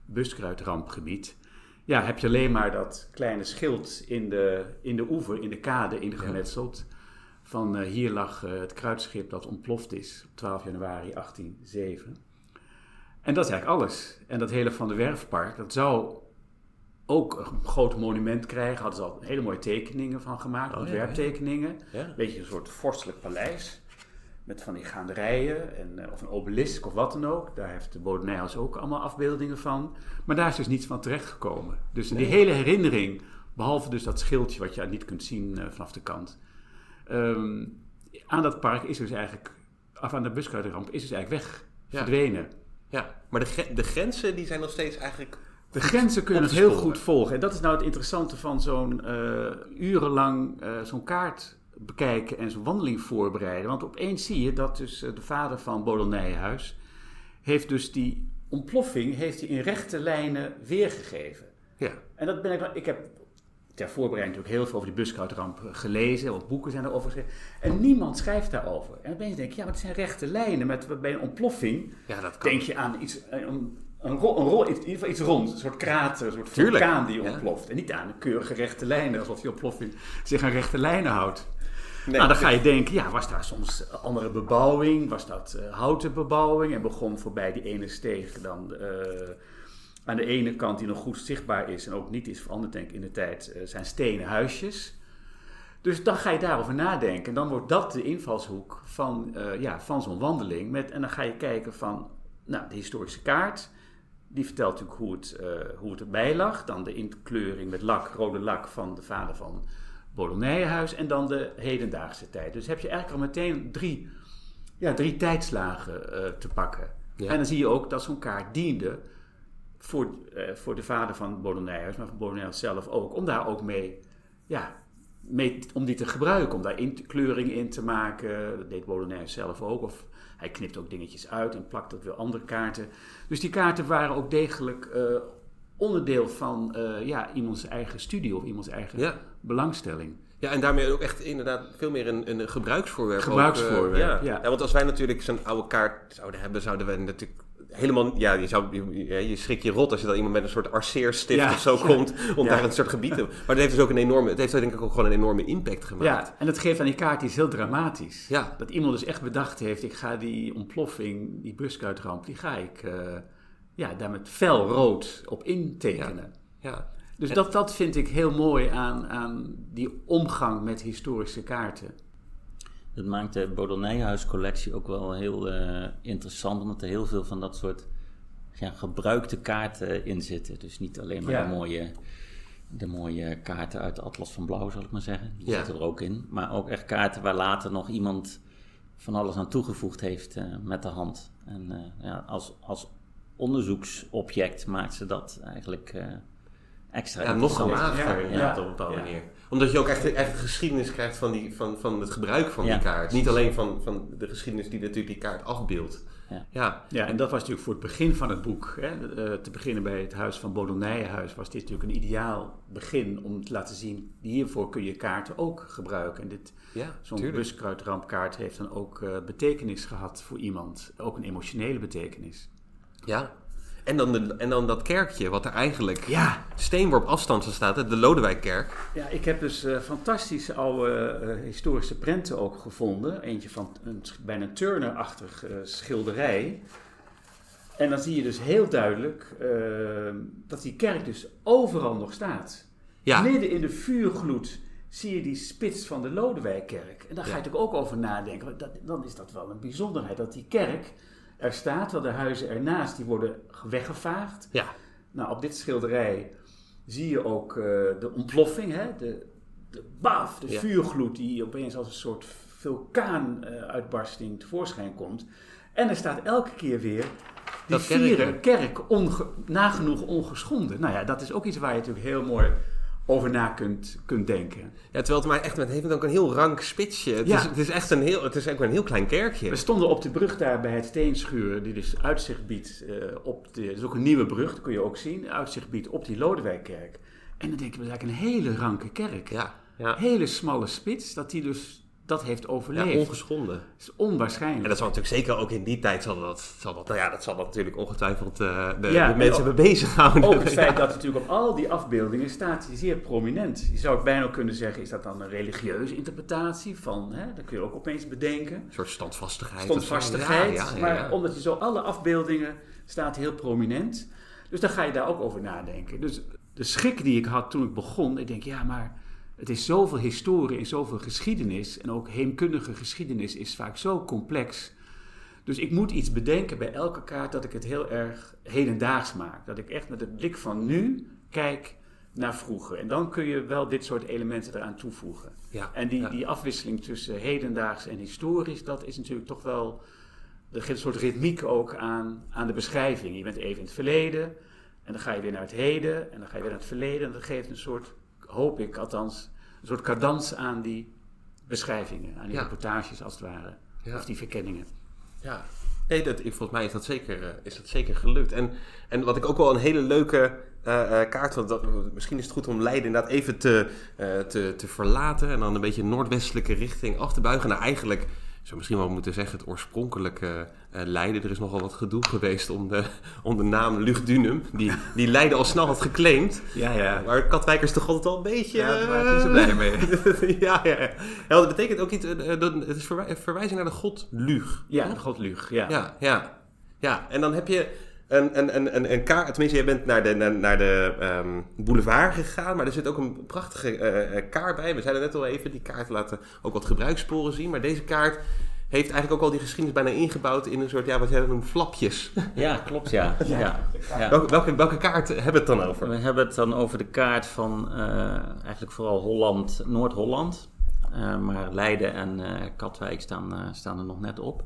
buskruidrampgebied. Ja, heb je alleen maar dat kleine schild in de, in de oever, in de kade ingemetseld. Van eh, hier lag eh, het kruidschip dat ontploft is op 12 januari 1807. En dat is eigenlijk alles. En dat hele Van de Werfpark, dat zou ook een groot monument krijgen. Hadden ze al hele mooie tekeningen van gemaakt, Oh, ja, ontwerptekeningen. Ja. Een beetje een soort vorstelijk paleis. Met van die gaanderijen, en, eh, of een obelisk of wat dan ook. Daar heeft de Bodenijs ook allemaal afbeeldingen van. Maar daar is dus niets van terechtgekomen. Dus die hele herinnering, behalve dus dat schildje wat je niet kunt zien eh, vanaf de kant. ehm, aan dat park is dus eigenlijk, af aan de buskruidenramp, is dus eigenlijk weg, Ja. verdwenen. Ja. Maar de, de grenzen die zijn nog steeds eigenlijk... De grenzen kunnen het heel goed volgen. En dat is nou het interessante van zo'n eh, urenlang eh, zo'n kaart bekijken en zo'n wandeling voorbereiden. Want opeens zie je dat dus eh, de vader van Bodel Nijenhuis heeft dus die ontploffing heeft hij in rechte lijnen weergegeven. Ja, En dat ben ik, ik heb ter voorbereiding natuurlijk heel veel over die buskruidramp gelezen, wat boeken zijn erover geschreven. En niemand schrijft daarover. En dan ben je denk ja, maar het zijn rechte lijnen. Met, bij een ontploffing ja dat kan. denk je aan iets, een, een, ro- een ro- in ieder geval iets rond, een soort krater, een soort Tuurlijk, vulkaan die ja. ontploft. En niet aan een keurige rechte lijnen, alsof die ontploffing zich aan rechte lijnen houdt. Nee, nou, dan ga je denken, ja, was daar soms andere bebouwing? Was dat eh, houten bebouwing? En begon voorbij die ene steeg dan eh, aan de ene kant die nog goed zichtbaar is en ook niet is veranderd, denk ik, in de tijd, eh, zijn stenen huisjes. Dus dan ga je daarover nadenken. En dan wordt dat de invalshoek van, eh, ja, van zo'n wandeling. Met, en dan ga je kijken van, nou, de historische kaart. Die vertelt natuurlijk hoe het, eh, hoe het erbij lag. Dan de inkleuring met lak, rode lak van de vader van Bolognejehuis. En dan de hedendaagse tijd. Dus heb je eigenlijk al meteen drie, ja, drie tijdslagen te pakken. Ja. En dan zie je ook dat zo'n kaart diende voor, eh, voor de vader van Bolognejehuis, maar van Bolognejehuis zelf ook. Om daar ook mee, ja, mee, om die te gebruiken. Om daar in, kleuring in te maken. Dat deed Bolognejehuis zelf ook. Of hij knipt ook dingetjes uit en plakt ook weer andere kaarten. Dus die kaarten waren ook degelijk eh, onderdeel van eh, ja, iemands eigen studie of iemands eigen Ja. belangstelling. Ja, en daarmee ook echt inderdaad veel meer een, een gebruiksvoorwerp. Gebruiksvoorwerp, ook, ja. ja. want als wij natuurlijk zo'n oude kaart zouden hebben, zouden we natuurlijk helemaal... Ja, je, zou, je, je schrik je rot als je dan iemand met een soort arceerstift Ja, of zo ja. komt om Ja. daar een soort gebied te... Maar dat heeft dus ook een enorme... Het heeft denk ik ook gewoon een enorme impact gemaakt. Ja, en dat geeft aan die kaart iets heel dramatisch. Ja. Dat iemand dus echt bedacht heeft, ik ga die ontploffing, die buskruidramp, die ga ik eh, ja, daar met fel rood op intekenen. Ja. Dus dat, dat vind ik heel mooi aan, aan die omgang met historische kaarten. Dat maakt de Bodernijhuis-collectie ook wel heel eh, interessant, omdat er heel veel van dat soort ja, gebruikte kaarten in zitten. Dus niet alleen maar Ja. de, mooie, de mooie kaarten uit de Atlas van Blauw, zal ik maar zeggen. Die Ja. zitten er ook in. Maar ook echt kaarten waar later nog iemand van alles aan toegevoegd heeft eh, met de hand. En eh, ja, als, als onderzoeksobject maakt ze dat eigenlijk eh, extra Ja, nog Ja, op een bepaalde ja. manier. Omdat je ook echt, echt de geschiedenis krijgt van, die, van, van het gebruik van Ja, die kaart. Niet alleen van, van de geschiedenis die natuurlijk die kaart afbeeldt. Ja. ja. Ja, en dat was natuurlijk voor het begin van het boek. Hè, eh, te beginnen bij het huis van Bodonijenhuis was dit natuurlijk een ideaal begin om te laten zien, hiervoor kun je kaarten ook gebruiken. En dit, ja zo'n buskruidrampkaart heeft dan ook eh, betekenis gehad voor iemand. Ook een emotionele betekenis. Ja. En dan, de, en dan dat kerkje, wat er eigenlijk Ja, steenworp afstand van staat, de Lodewijkkerk. Ja, ik heb dus eh, fantastische oude eh, historische prenten ook gevonden. Eentje van een, bijna een Turner-achtig eh, schilderij. En dan zie je dus heel duidelijk dat die kerk dus overal nog staat. Ja. Midden in de vuurgloed zie je die spits van de Lodewijkkerk. En daar ga je Ja. natuurlijk ook over nadenken. Dat, dan is dat wel een bijzonderheid dat die kerk er staat, terwijl de huizen ernaast die worden weggevaagd. Ja. Nou, op dit schilderij zie je ook eh, de ontploffing, hè? De, de baf, de Ja. vuurgloed die opeens als een soort vulkaanuitbarsting tevoorschijn komt. En er staat elke keer weer die Dat kerk, kerk onge- nagenoeg ongeschonden. Nou ja, dat is ook iets waar je natuurlijk heel mooi over na kunt, kunt denken. Ja, terwijl het maar echt, het heeft ook een heel rank spitsje. Het, Ja. is, het is echt een heel, het is ook een heel klein kerkje. We stonden op de brug daar bij het Steenschuur, die dus uitzicht biedt eh, op de... Het is ook een nieuwe brug, dat kun je ook zien. Uitzicht biedt op die Lodewijkkerk. En dan denk je, dat is eigenlijk een hele ranke kerk. Ja, ja. Hele smalle spits, dat die dus dat heeft ja overleefd. ongeschonden. dat is onwaarschijnlijk. En dat zal natuurlijk zeker ook in die tijd, zal dat, zal dat, nou ja, dat zal dat natuurlijk ongetwijfeld eh, de, Ja, de mensen en hebben bezig gehouden. Ook het feit dat het natuurlijk op al die afbeeldingen staat zeer prominent. Je zou bijna kunnen zeggen, is dat dan een religieuze interpretatie van, hè? dat kun je ook opeens bedenken. Een soort standvastigheid. Standvastigheid. Ja, maar omdat je zo alle afbeeldingen staat heel prominent. Dus dan ga je daar ook over nadenken. Dus de schrik die ik had toen ik begon, ik denk, ja, maar het is zoveel historie en zoveel geschiedenis. En ook heemkundige geschiedenis is vaak zo complex. Dus ik moet iets bedenken bij elke kaart dat ik het heel erg hedendaags maak. Dat ik echt met de blik van nu kijk naar vroeger. En dan kun je wel dit soort elementen eraan toevoegen. Ja, En die, ja. die afwisseling tussen hedendaags en historisch, dat is natuurlijk toch wel. Er geeft een soort ritmiek ook aan, aan de beschrijving. Je bent even in het verleden, en dan ga je weer naar het heden, en dan ga je weer naar het verleden. En dat geeft een soort, hoop ik althans, een soort cadans aan die beschrijvingen, aan die Ja. reportages als het ware. Ja. Of die verkenningen. Ja. Nee, dat, ik, volgens mij is dat zeker, eh, is dat zeker gelukt. En, en wat ik ook wel een hele leuke eh, eh, kaart vond, dat, misschien is het goed om Leiden inderdaad even te, te, te verlaten en dan een beetje noordwestelijke richting af te buigen. Nou, eigenlijk zou misschien wel moeten zeggen het oorspronkelijke Leiden. Er is nogal wat gedoe geweest om de, om de naam Lugdunum, die, die Leiden al snel had geclaimd. Ja, ja. Maar Katwijkers toch altijd wel een beetje... Ja, daar waren ze niet zo blij mee. ja, ja, ja. Dat betekent ook iets... eh, eh, het is verwij- verwijzing naar de god Lug. Ja, de god Lug, ja. Ja, ja. Ja, en dan heb je een, een, een, een, een kaart. Tenminste, jij bent naar de, naar, naar de ehm, boulevard gegaan. Maar er zit ook een prachtige eh, eh, kaart bij. We zeiden net al even, die kaart laten ook wat gebruikssporen zien. Maar deze kaart heeft eigenlijk ook al die geschiedenis bijna ingebouwd in een soort, ja, wat jij noemt, flapjes. Ja, klopt ja. ja. ja. Welke, welke, welke kaart hebben we het dan over? We hebben het dan over de kaart van eh, eigenlijk vooral Holland, Noord-Holland. Eh, maar Leiden en eh, Katwijk staan, staan er nog net op.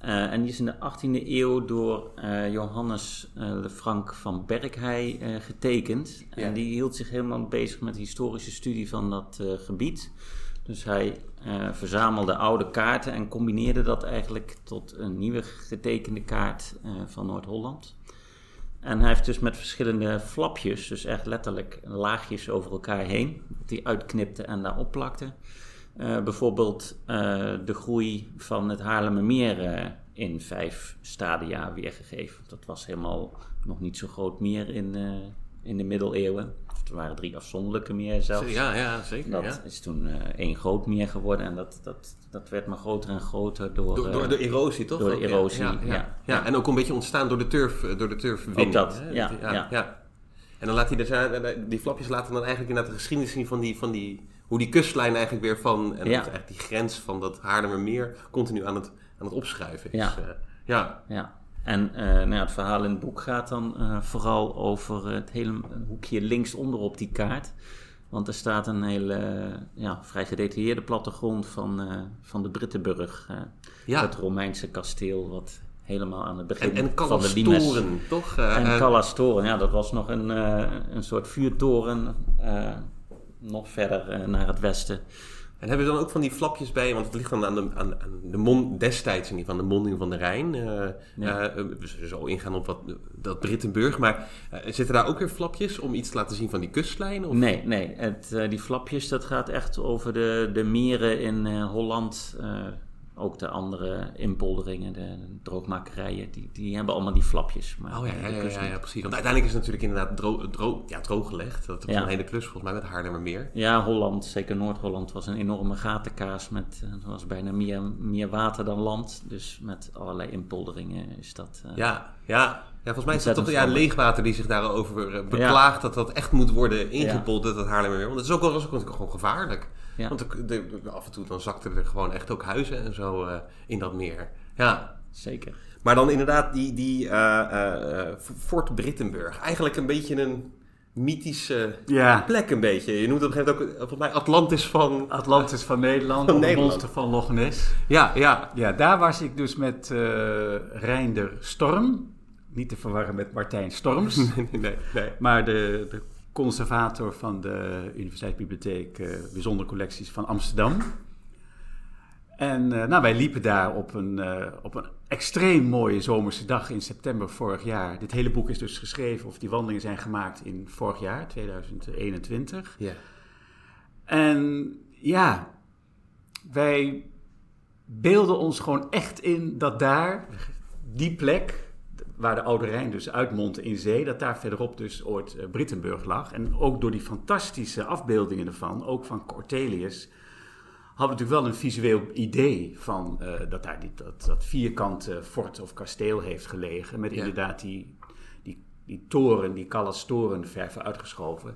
En die is in de 18e eeuw door Johannes de Frank van Berkheij eh, getekend. Ja. En die hield zich helemaal bezig met de historische studie van dat gebied. Dus hij eh, verzamelde oude kaarten en combineerde dat eigenlijk tot een nieuwe getekende kaart eh, van Noord-Holland. En hij heeft dus met verschillende flapjes, dus echt letterlijk laagjes over elkaar heen, die uitknipte en daarop plakte. Eh, bijvoorbeeld de groei van het Haarlemmermeer in vijf stadia weergegeven. Dat was helemaal nog niet zo groot meer in, in de middeleeuwen. Er waren drie afzonderlijke meer zelfs. Ja, ja, zeker. Dat ja. is toen eh, één groot meer geworden en dat, dat, dat werd maar groter en groter door... Door, door eh, de erosie, toch? door de erosie, Ja, ja, en ook een beetje ontstaan door de turf, eh, door de turfwinning. Ook dat, ja, ja. En dan laat hij dus, die flapjes laten dan eigenlijk inderdaad de geschiedenis zien van die, van die hoe die kustlijn eigenlijk weer van, en eigenlijk die grens van dat Haarlemmermeer continu aan het, aan het opschuiven is. Ja. Ja. En eh, nou ja, het verhaal in het boek gaat dan eh, vooral over het hele hoekje linksonder op die kaart. Want er staat een hele eh, ja, vrij gedetailleerde plattegrond van, van de Brittenburg. Ja. Het Romeinse kasteel, wat helemaal aan het begin En, en van de Limes... Toch? En eh, Callas Toren, ja, dat was nog een, een soort vuurtoren, nog verder naar het westen. En hebben we dan ook van die flapjes bij, want het ligt dan aan de, aan, aan de mond, destijds in ieder geval, de monding van de Rijn. Eh, Ja. eh, we zullen zo ingaan op wat, dat Brittenburg, maar eh, zitten daar ook weer flapjes om iets te laten zien van die kustlijn? Of? Nee, nee. Het, die flapjes, dat gaat echt over de, de meren in Holland. Ook de andere inpolderingen, de droogmakerijen, die, die hebben allemaal die flapjes. Maar Oh ja, ja, ja, precies. Want uiteindelijk is het natuurlijk inderdaad dro dro ja, drooggelegd. Dat was Ja. een hele klus volgens mij met Haarlemmermeer. Ja, Holland, zeker Noord-Holland, was een enorme gatenkaas. Met, eh, er was bijna meer, meer water dan land. Dus met allerlei inpolderingen is dat... eh, Ja, ja. Ja, volgens mij is het toch ja, leegwater die zich daarover eh, beklaagt dat dat echt moet worden ingepolpt, dat Haarlemmermeer. Want dat is ook wel ook gewoon gevaarlijk. Ja. Want de, de- de- af en toe dan zakten er gewoon echt ook huizen en zo eh, in dat meer. Ja, Zeker. maar dan inderdaad die, die eh, Fort Brittenburg. Eigenlijk een beetje een mythische Ja, plek een beetje. Je noemt op een gegeven moment ook volgens mij Atlantis van... Atlantis van Nederland, Van Nederland. monster van Loch Ness. Ja, ja. Ja, daar was ik dus met eh Reinder Storm. Niet te verwarren met Martijn Storms. Nee, nee, nee. Maar de, de conservator van de Universiteitsbibliotheek eh, Bijzondere Collecties van Amsterdam. En eh, nou, wij liepen daar op een, eh, op een extreem mooie zomerse dag in september vorig jaar. Dit hele boek is dus geschreven, of die wandelingen zijn gemaakt in vorig jaar, 2021. Ja. En ja, wij beelden ons gewoon echt in dat daar, die plek, waar de Oude Rijn dus uitmondde in zee, dat daar verderop dus ooit eh, Brittenburg lag. En ook door die fantastische afbeeldingen ervan, ook van Cortelius, hadden we natuurlijk wel een visueel idee van eh, dat daar die, dat, dat vierkante fort of kasteel heeft gelegen. Met Ja. inderdaad die, die, die toren, die Callas toren ver vooruitgeschoven.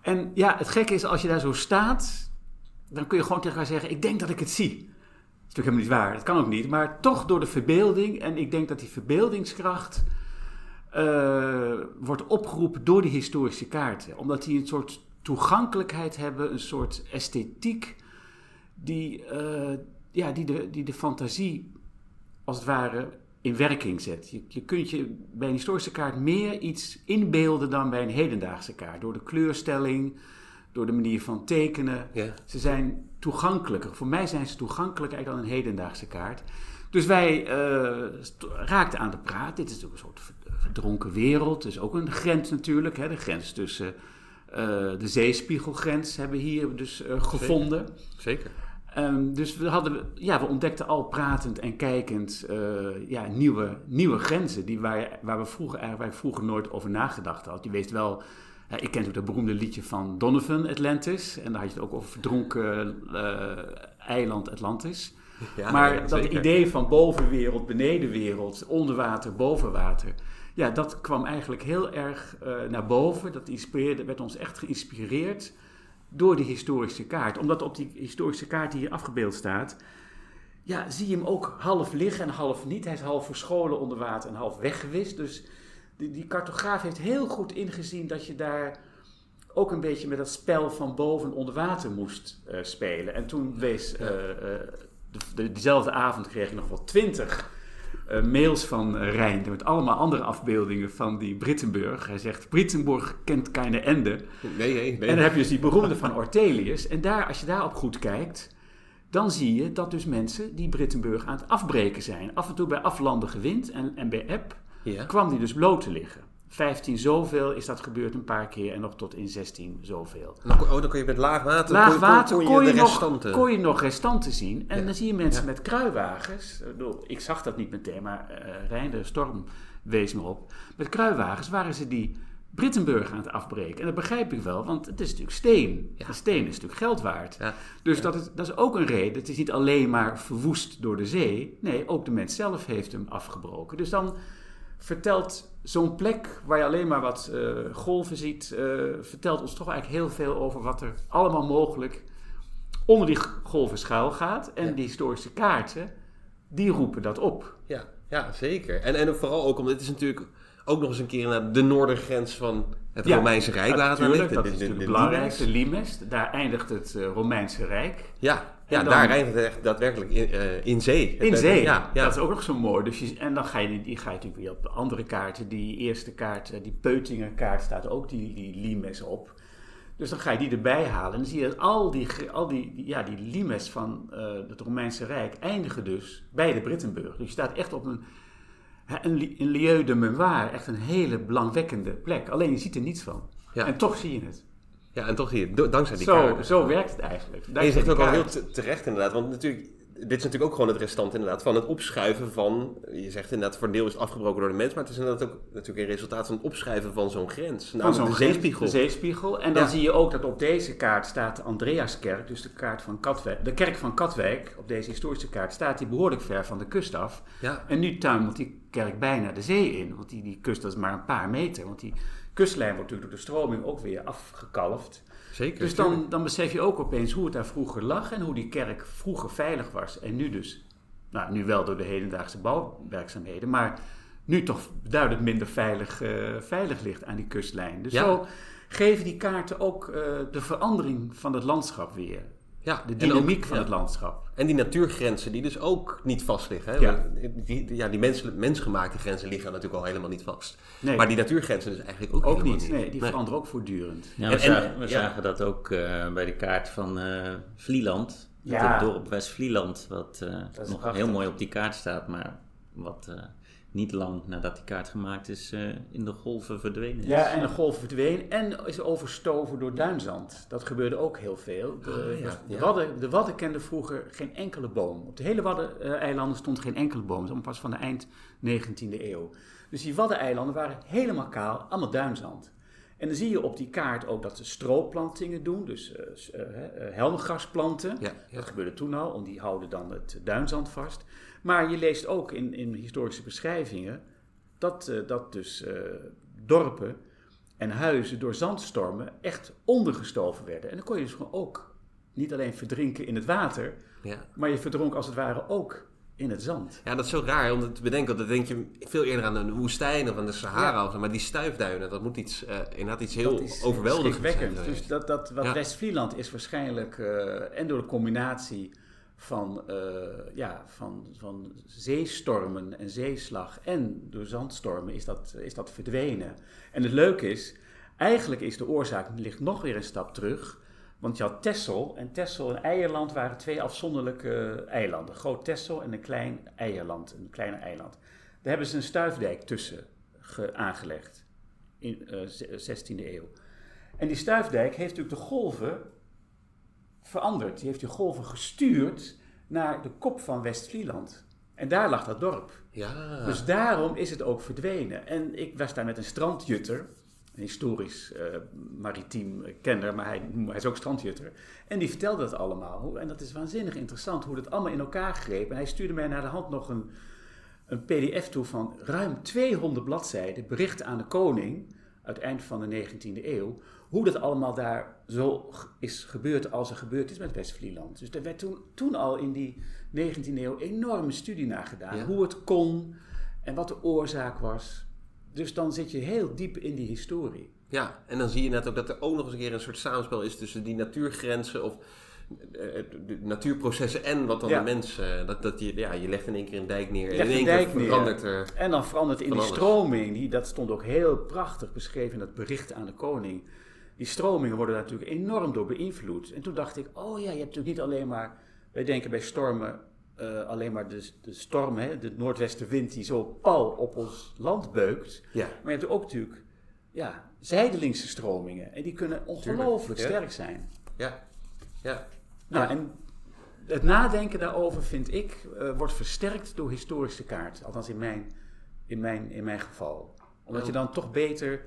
En ja, het gekke is, als je daar zo staat, dan kun je gewoon tegen elkaar zeggen: Ik denk dat ik het zie. Is natuurlijk helemaal niet waar, dat kan ook niet. Maar toch door de verbeelding, en ik denk dat die verbeeldingskracht eh, wordt opgeroepen door die historische kaarten. Omdat die een soort toegankelijkheid hebben, een soort esthetiek, die, eh, ja, die, de, die de fantasie als het ware in werking zet. Je, je kunt je bij een historische kaart meer iets inbeelden dan bij een hedendaagse kaart. Door de kleurstelling, door de manier van tekenen. Ja. Ze zijn toegankelijker. Voor mij zijn ze toegankelijker dan een hedendaagse kaart. Dus wij eh, raakten aan de praat. Dit is natuurlijk een soort ver- verdronken wereld. Dus ook een grens natuurlijk. Hè. De grens tussen eh, de zeespiegelgrens hebben we hier dus eh, gevonden. Zeker. Ehm, dus we, hadden, ja, we ontdekten al pratend en kijkend ja, nieuwe, nieuwe grenzen. Die waar, waar we vroeger, eigenlijk, waar ik vroeger nooit over nagedacht had. Je weet wel, ik ken natuurlijk dat beroemde liedje van Donovan, Atlantis. En daar had je het ook over verdronken eh, eiland Atlantis. Ja, maar ja, dat zeker. idee van bovenwereld, benedenwereld, onder water, boven water. Ja, dat kwam eigenlijk heel erg eh, naar boven. Dat inspireerde, werd ons echt geïnspireerd door die historische kaart. Omdat op die historische kaart die hier afgebeeld staat, ja, zie je hem ook half liggen en half niet. Hij is half verscholen onder water en half weggewist. Dus die, die cartograaf heeft heel goed ingezien dat je daar ook een beetje met dat spel van boven en onder water moest eh, spelen. En toen wees, eh, de, de- diezelfde avond kreeg ik nog wel twintig mails van uh, Rijn met allemaal andere afbeeldingen van die Brittenburg. Hij zegt, Brittenburg kent keine ende. Nee, nee, nee. En dan heb je dus die beroemde van Ortelius. En daar, als je daarop goed kijkt, dan zie je dat dus mensen die Brittenburg aan het afbreken zijn. Af en toe bij aflandige wind en, en bij eb Ja. kwam die dus bloot te liggen. 15 zoveel is dat gebeurd een paar keer en nog tot in 16 zoveel. Oh, dan kon je met laag water, Laag kon, water kon, kon, kon je nog, restanten... kon je nog restanten zien. En Ja. dan zie je mensen Ja. met kruiwagens. Ik zag dat niet meteen, maar eh Rijn de Storm wees me op. Met kruiwagens waren ze die Brittenburg aan het afbreken. En dat begrijp ik wel, want het is natuurlijk steen. Ja. De steen is natuurlijk geld waard. Ja. Dus dat, is, dat is ook een reden. Het is niet alleen maar verwoest door de zee. Nee, ook de mens zelf heeft hem afgebroken. Dus dan vertelt zo'n plek waar je alleen maar wat eh, golven ziet, eh, vertelt ons toch eigenlijk heel veel over wat er allemaal mogelijk onder die golven schuil gaat. En Ja. die historische kaarten, die roepen dat op. Ja, ja, zeker. En, en vooral ook omdat het is natuurlijk ook nog eens een keer naar de noordergrens van het Ja, Romeinse Rijk het aan Natuurlijk, dat is natuurlijk de belangrijk. Limes. De Limes, daar eindigt het eh, Romeinse Rijk. Ja, ja dan- daar rijdt het echt daadwerkelijk in, eh, in zee. In zee, Ja, ja. dat is ook nog zo mooi. Dus je, en dan ga je, die, ga je natuurlijk weer op de andere kaarten. Die eerste kaart, eh, die Peutinger kaart, staat ook die, die limes op. Dus dan ga je die erbij halen. En dan zie je dat al die, al die, die- ja, die limes van eh, het Romeinse Rijk eindigen dus bij de Brittenburg. Dus je staat echt op een, een, een lieu de mémoire. Echt een hele belangwekkende plek. Alleen je ziet er niets van. Ja. En toch zie je het. Ja, en toch do- dankzij die Zo, kaarten. zo werkt het eigenlijk. En je zegt ook al heel terecht inderdaad, want natuurlijk, dit is natuurlijk ook gewoon het restant inderdaad van het opschuiven van, je zegt inderdaad voor een deel is het afgebroken door de mens, maar het is inderdaad ook natuurlijk een resultaat van het opschuiven van zo'n grens, Van namelijk zo'n de zeespiegel. De zeespiegel. En dan Ja. zie je ook dat op deze kaart staat de Andreaskerk, dus de, kaart van Katwijk, de kerk van Katwijk. Op deze historische kaart staat die behoorlijk ver van de kust af. Ja, En nu tuimelt die kerk bijna de zee in, want die, die kust dat is maar een paar meter. Want die kustlijn wordt natuurlijk door de stroming ook weer afgekalfd. zeker. Dus dan, dan besef je ook opeens hoe het daar vroeger lag en hoe die kerk vroeger veilig was. En nu dus, nou nu wel door de hedendaagse bouwwerkzaamheden, maar nu toch duidelijk minder veilig, eh, veilig ligt aan die kustlijn. Dus Ja. zo geven die kaarten ook eh, de verandering van het landschap weer. Ja, De dynamiek ook- van ja. het landschap. En die natuurgrenzen die dus ook niet vast liggen. Hè? Ja. Die, ja, die mens, mensgemaakte grenzen liggen natuurlijk al helemaal niet vast. Nee, Maar die natuurgrenzen dus eigenlijk ook, ook helemaal niet. Nee, die Nee. veranderen ook voortdurend. Ja, we, en- zagen, we ja. zagen dat ook eh, bij de kaart van eh, Vlieland. Ja. Het dorp West-Vlieland, wat eh, nog prachtig. heel mooi op die kaart staat, maar wat eh, niet lang nadat die kaart gemaakt is, eh, in de golven verdwenen is. Ja, en de golf verdween en is overstoven door duinzand. Dat gebeurde ook heel veel. De, Ah, ja, de, ja. Wadden, de Wadden kenden vroeger geen enkele boom. Op de hele Waddeneilanden stond geen enkele boom. Dat pas van de eind 19e eeuw. Dus die Waddeneilanden waren helemaal kaal, allemaal duinzand. En dan zie je op die kaart ook dat ze stroopplantingen doen, dus s- eh, eh, helmgras planten. Ja, ja. Dat gebeurde toen al, want die houden dan het duinzand vast. Maar je leest ook in, in historische beschrijvingen dat, eh, dat dus eh, dorpen en huizen door zandstormen echt ondergestoven werden. En dan kon je dus gewoon ook niet alleen verdrinken in het water, Ja. maar je verdronk als het ware ook in het zand. ja, dat is zo raar om dat te bedenken. Want dan denk je veel eerder aan de woestijn of aan de Sahara. Ja. Maar die stuifduinen, dat moet iets, eh inderdaad iets heel Dat is overweldigends zijn. Dus dat, dat, wat Ja. West-Vlieland is waarschijnlijk, en door de combinatie van, eh, ja, van, van zeestormen en zeeslag en door zandstormen, is dat, is dat verdwenen. En het leuke is, eigenlijk is de oorzaak, ligt nog weer een stap terug. Want je had Texel, en Texel en Eierland waren twee afzonderlijke eilanden. Groot Texel en een klein Eierland, een kleine eiland. Daar hebben ze een stuifdijk tussen ge- aangelegd in eh, ze- 16e eeuw. En die stuifdijk heeft natuurlijk de golven veranderd. Die heeft die golven gestuurd naar de kop van West-Vlieland. En daar lag dat dorp. Ja, Dus daarom is het ook verdwenen. En ik was daar met een strandjutter, een historisch eh, maritiem kenner, maar hij, hij is ook strandjutter. En die vertelde dat allemaal. En dat is waanzinnig interessant hoe dat allemaal in elkaar greep. En hij stuurde mij naar de hand nog een, een pdf toe van ruim 200 bladzijden, berichten aan de koning, uit het eind van de 19e eeuw, hoe dat allemaal daar zo is gebeurd als er gebeurd is met West-Vlieland. Dus er werd toen, toen al in die 19e eeuw enorme studie naar gedaan. Ja. Hoe het kon en wat de oorzaak was. Dus dan zit je heel diep in die historie. ja, en dan zie je net ook dat er ook nog eens een keer een soort samenspel is tussen die natuurgrenzen of de natuurprocessen en wat dan Ja. de mens. eh, dat, dat je, ja, je legt in één keer een dijk neer en in één keer neer. verandert er. En dan verandert in die alles. stroming, die, dat stond ook heel prachtig beschreven in dat bericht aan de koning. Die stromingen worden daar natuurlijk enorm door beïnvloed. En toen dacht ik, oh ja, je hebt natuurlijk niet alleen maar, wij denken bij stormen eh, alleen maar de, de storm, hè, de noordwestenwind die zo pal op ons land beukt. Ja, Maar je hebt ook natuurlijk ja, zijdelingse stromingen. En die kunnen ongelooflijk sterk zijn. ja, ja. Nou, en het nadenken daarover, vind ik, eh, wordt versterkt door historische kaart. Althans in mijn, in mijn, in mijn geval. Omdat je dan toch beter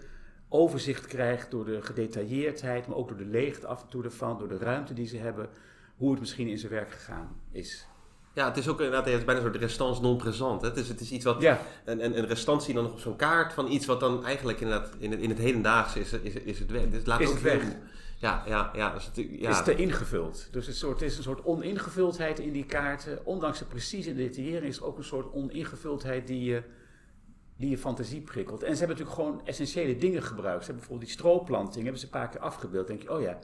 overzicht krijgt door de gedetailleerdheid, maar ook door de leegte af en toe ervan, door de ruimte die ze hebben, hoe het misschien in zijn werk gegaan is. Ja, het is ook inderdaad het is bijna een soort restance non présent. Het is, het is iets wat, Ja, een, een, een restantie dan nog op zo'n kaart van iets wat dan eigenlijk inderdaad in het, in het hedendaagse is, is, is het weg. Dit laat Is ook het veel- weg. Ja, ja, ja. Natuurlijk, ja. is te ingevuld. Dus een soort, het is een soort oningevuldheid in die kaarten. Ondanks de precieze detaillering is er ook een soort oningevuldheid die je, die je fantasie prikkelt. En ze hebben natuurlijk gewoon essentiële dingen gebruikt. Ze hebben bijvoorbeeld die strooplanting, hebben ze een paar keer afgebeeld. Dan denk je, oh ja,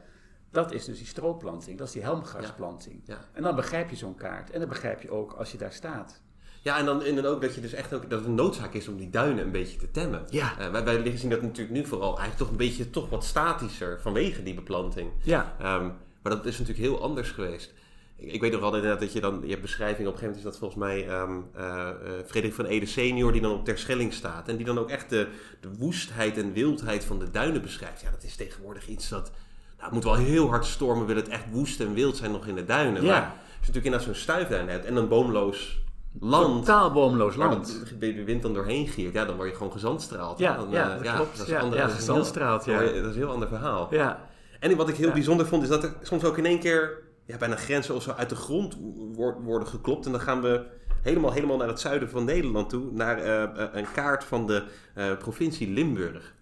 dat is dus die strooplanting. Dat is die helmgrasplanting. Ja. En dan begrijp je zo'n kaart. En dan begrijp je ook als je daar staat. Ja, en dan, en dan ook dat je dus echt ook, dat het een noodzaak is om die duinen een beetje te temmen. Ja. Eh, wij, wij zien dat natuurlijk nu vooral eigenlijk toch een beetje toch wat statischer vanwege die beplanting. Ja, Ehm, maar dat is natuurlijk heel anders geweest. Ik, ik weet nog wel inderdaad dat je dan, je hebt beschrijving, op een gegeven moment is dat volgens mij eh, Frederik van Ede senior die dan op Terschelling staat. En die dan ook echt de, de woestheid en wildheid van de duinen beschrijft. Ja, dat is tegenwoordig iets dat, nou het moet wel heel hard stormen, wil het echt woest en wild zijn nog in de duinen. Ja. Maar natuurlijk inderdaad zo'n stuiflijn hebt en een boomloos land. Totaal boomloos land. de wind dan doorheen giert, ja, dan word je gewoon gezandstraald. Ja, dan, ja, eh, dat klopt. Dat is, Ja, ander- ja, dat is een heel- gezandstraald, ja. dat is een heel ander verhaal. Ja, En wat ik heel Ja. bijzonder vond, is dat er soms ook in één keer ja, bijna grenzen of zo uit de grond wo- worden geklopt. En dan gaan we helemaal, helemaal naar het zuiden van Nederland toe, naar eh, eh, een kaart van de eh, provincie Limburg.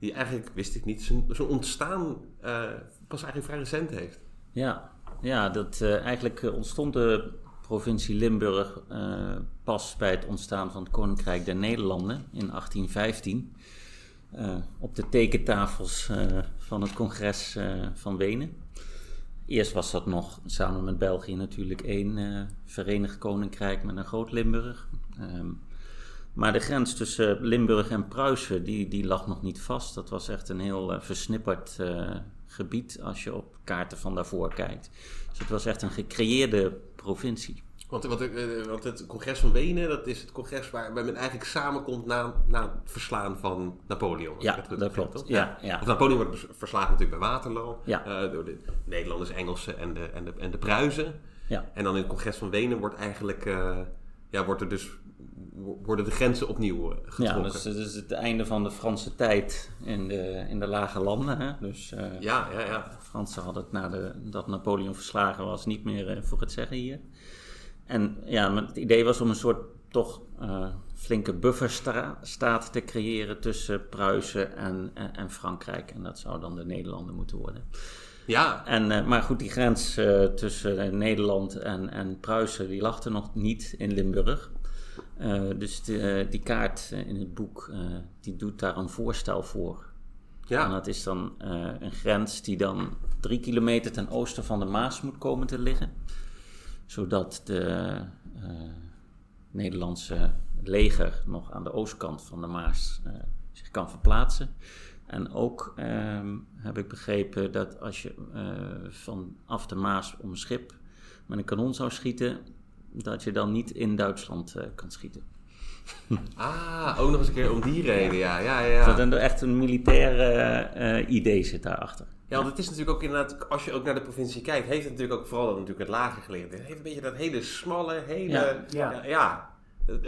Die eigenlijk, wist ik niet, zijn, ontstaan eh, pas eigenlijk vrij recent heeft. Ja, ja dat, eh, eigenlijk ontstond de provincie Limburg eh, pas bij het ontstaan van het Koninkrijk der Nederlanden in 1815. eh, op de tekentafels eh, van het congres van Wenen. Eerst was dat nog samen met België natuurlijk één verenigd koninkrijk met een groot Limburg. Ehm, maar de grens tussen Limburg en Pruisen, die, die lag nog niet vast. Dat was echt een heel versnipperd gebied als je op kaarten van daarvoor kijkt. Dus het was echt een gecreëerde provincie. Want, want, eh, want het congres van Wenen, dat is het congres waar, waar men eigenlijk samenkomt na, na het verslaan van Napoleon. Ja, dat klopt. Ja, ja. Of Napoleon wordt verslagen natuurlijk bij Waterloo. Ja. eh, door de Nederlanders, Engelsen en de, en de, en de Pruisen. Ja, En dan in het congres van Wenen wordt eigenlijk, eh, ja, wordt er dus, worden de grenzen opnieuw eh, ja getrokken. dus het is het einde van de Franse tijd in de, in de lage landen. Hè? Dus eh, ja, ja, ja. De Fransen hadden het na de, dat Napoleon verslagen was niet meer eh, voor het zeggen hier. En ja, het idee was om een soort toch flinke bufferstaat te creëren tussen Pruisen en, en, en Frankrijk. En dat zou dan de Nederlanden moeten worden. Ja, En, maar goed, die grens tussen Nederland en, en Pruisen, die lag er nog niet in Limburg. Eh, dus de, eh, die kaart eh, in het boek, die doet daar een voorstel voor. En ja. dat is dan een grens die dan drie kilometer ten oosten van de Maas moet komen te liggen. Zodat de Nederlandse leger nog aan de oostkant van de Maas zich kan verplaatsen. En ook ehm, heb ik begrepen dat als je eh, vanaf de Maas om een schip met een kanon zou schieten, dat je dan niet in Duitsland eh, kan schieten. Ah, ook nog eens een keer om die reden, ja, ja, ja. Dat er echt een militair eh, idee zit daarachter. Ja, want het is natuurlijk ook inderdaad, als je ook naar de provincie kijkt, heeft het natuurlijk ook vooral dat natuurlijk het lager gelegen. Het heeft een beetje dat hele smalle, hele... Ja. Ja, Ja. ja.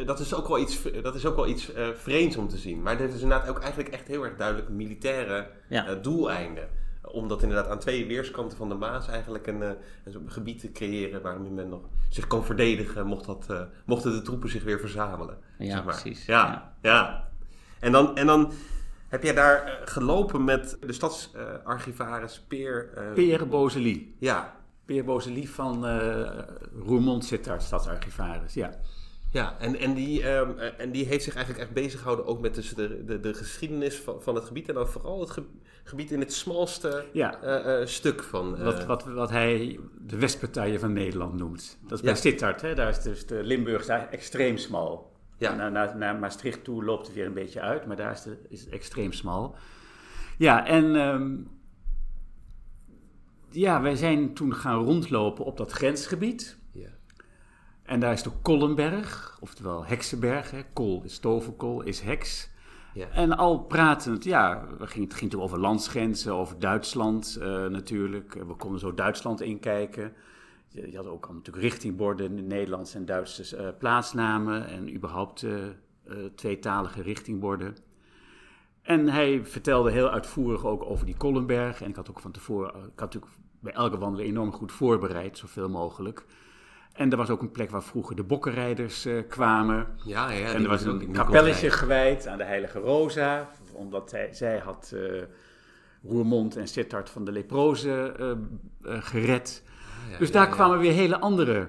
Dat is ook wel iets, dat is ook wel iets eh, vreemds om te zien. Maar het heeft dus inderdaad ook eigenlijk echt heel erg duidelijk militaire Ja. eh, doeleinden. Om dat inderdaad aan twee weerskanten van de Maas eigenlijk een, eh, een gebied te creëren waarin men nog zich kan verdedigen mocht dat, eh, mochten de troepen zich weer verzamelen. Ja, zeg maar. precies. Ja, Ja. ja. En, dan, en dan heb jij daar eh, gelopen met de stadsarchivaris Peer... eh, Peer Bozeli. Ja, Peer Bozeli van eh Roermond zit daar, stadsarchivaris. Ja. Ja. En, en, die, ehm, eh, en die heeft zich eigenlijk echt bezig gehouden ook met dus de, de, de geschiedenis van, van het gebied. En dan vooral het ge- gebied in het smalste Ja. eh, eh, stuk van... Wat, wat, wat hij de Westpartijen van Nederland noemt. Dat is bij Ja. Sittard. Hè? Daar is dus de Limburg extreem smal. Ja. Naar, naar, naar Maastricht toe loopt het weer een beetje uit, maar daar is, de, is het extreem smal. Ja, en ehm, ja, wij zijn toen gaan rondlopen op dat grensgebied. En daar is de Kollenberg, oftewel Heksenberg. Hè. Kol is toverkol, is heks. Ja. En al pratend, ja, we gingen, het ging toen over landsgrenzen, over Duitsland eh, natuurlijk. We konden zo Duitsland inkijken. Je, je had ook al natuurlijk richtingborden in Nederlandse en Duitse eh, plaatsnamen en überhaupt eh, tweetalige richtingborden. En hij vertelde heel uitvoerig ook over die Kollenberg. En ik had ook van tevoren, ik had natuurlijk bij elke wandeling enorm goed voorbereid, zoveel mogelijk. En er was ook een plek waar vroeger de bokkenrijders eh, kwamen. Ja, ja. en er was een kapelletje gewijd aan de heilige Rosa, omdat hij, zij had eh, Roermond en Sittard van de leprozen eh, gered. Ja, dus daar kwamen weer hele andere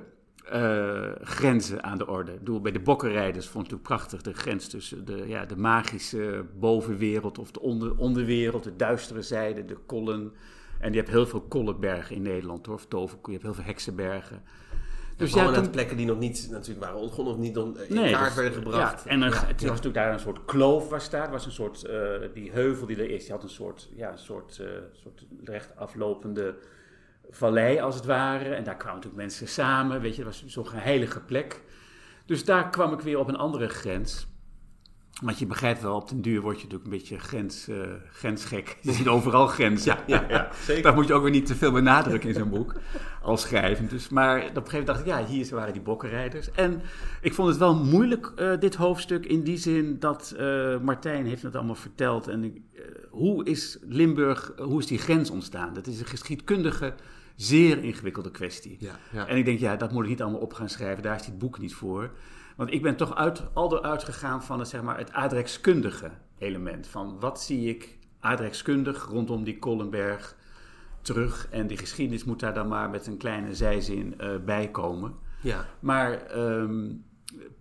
grenzen aan de orde. Ik bedoel, bij de bokkenrijders vond ik natuurlijk prachtig de grens tussen de, ja, de magische bovenwereld of de onder, onderwereld, de duistere zijde, de kollen. En je hebt heel veel kollenbergen in Nederland hoor, of toverkoe, je hebt heel veel heksenbergen. Dus ja, ja, toen- plekken die nog niet natuurlijk waren ontgonnen of niet dan in Nee, kaart dat- werden gebracht. Ja, en Ja, het was natuurlijk daar een soort kloof was daar. Er was een soort, eh, die heuvel die er is, die had een soort, ja, een soort, eh, soort recht aflopende vallei als het ware. En daar kwamen natuurlijk mensen samen, weet je, dat was zo'n heilige plek. Dus daar kwam ik weer op een andere grens. Want je begrijpt wel, op den duur word je natuurlijk een beetje grens, uh, grensgek. Je ziet overal grenzen. Ja, ja, ja, zeker. Dat moet je ook weer niet te veel benadrukken in zo'n boek, als schrijvend. Dus, maar op een gegeven moment dacht ik, ja, hier waren die bokkenrijders. En ik vond het wel moeilijk, uh, dit hoofdstuk, in die zin dat uh, Martijn heeft het allemaal verteld. En ik, hoe is Limburg, hoe is die grens ontstaan? Dat is een geschiedkundige, zeer ingewikkelde kwestie. Ja, ja. En ik denk, ja, dat moet ik niet allemaal op gaan schrijven, daar is dit boek niet voor. Want ik ben toch uit, al uitgegaan van het, zeg maar, het aardrijkskundige element. Van wat zie ik aardrijkskundig rondom die Kollenberg terug. En die geschiedenis moet daar dan maar met een kleine zijzin uh, bij komen. Ja. Maar um,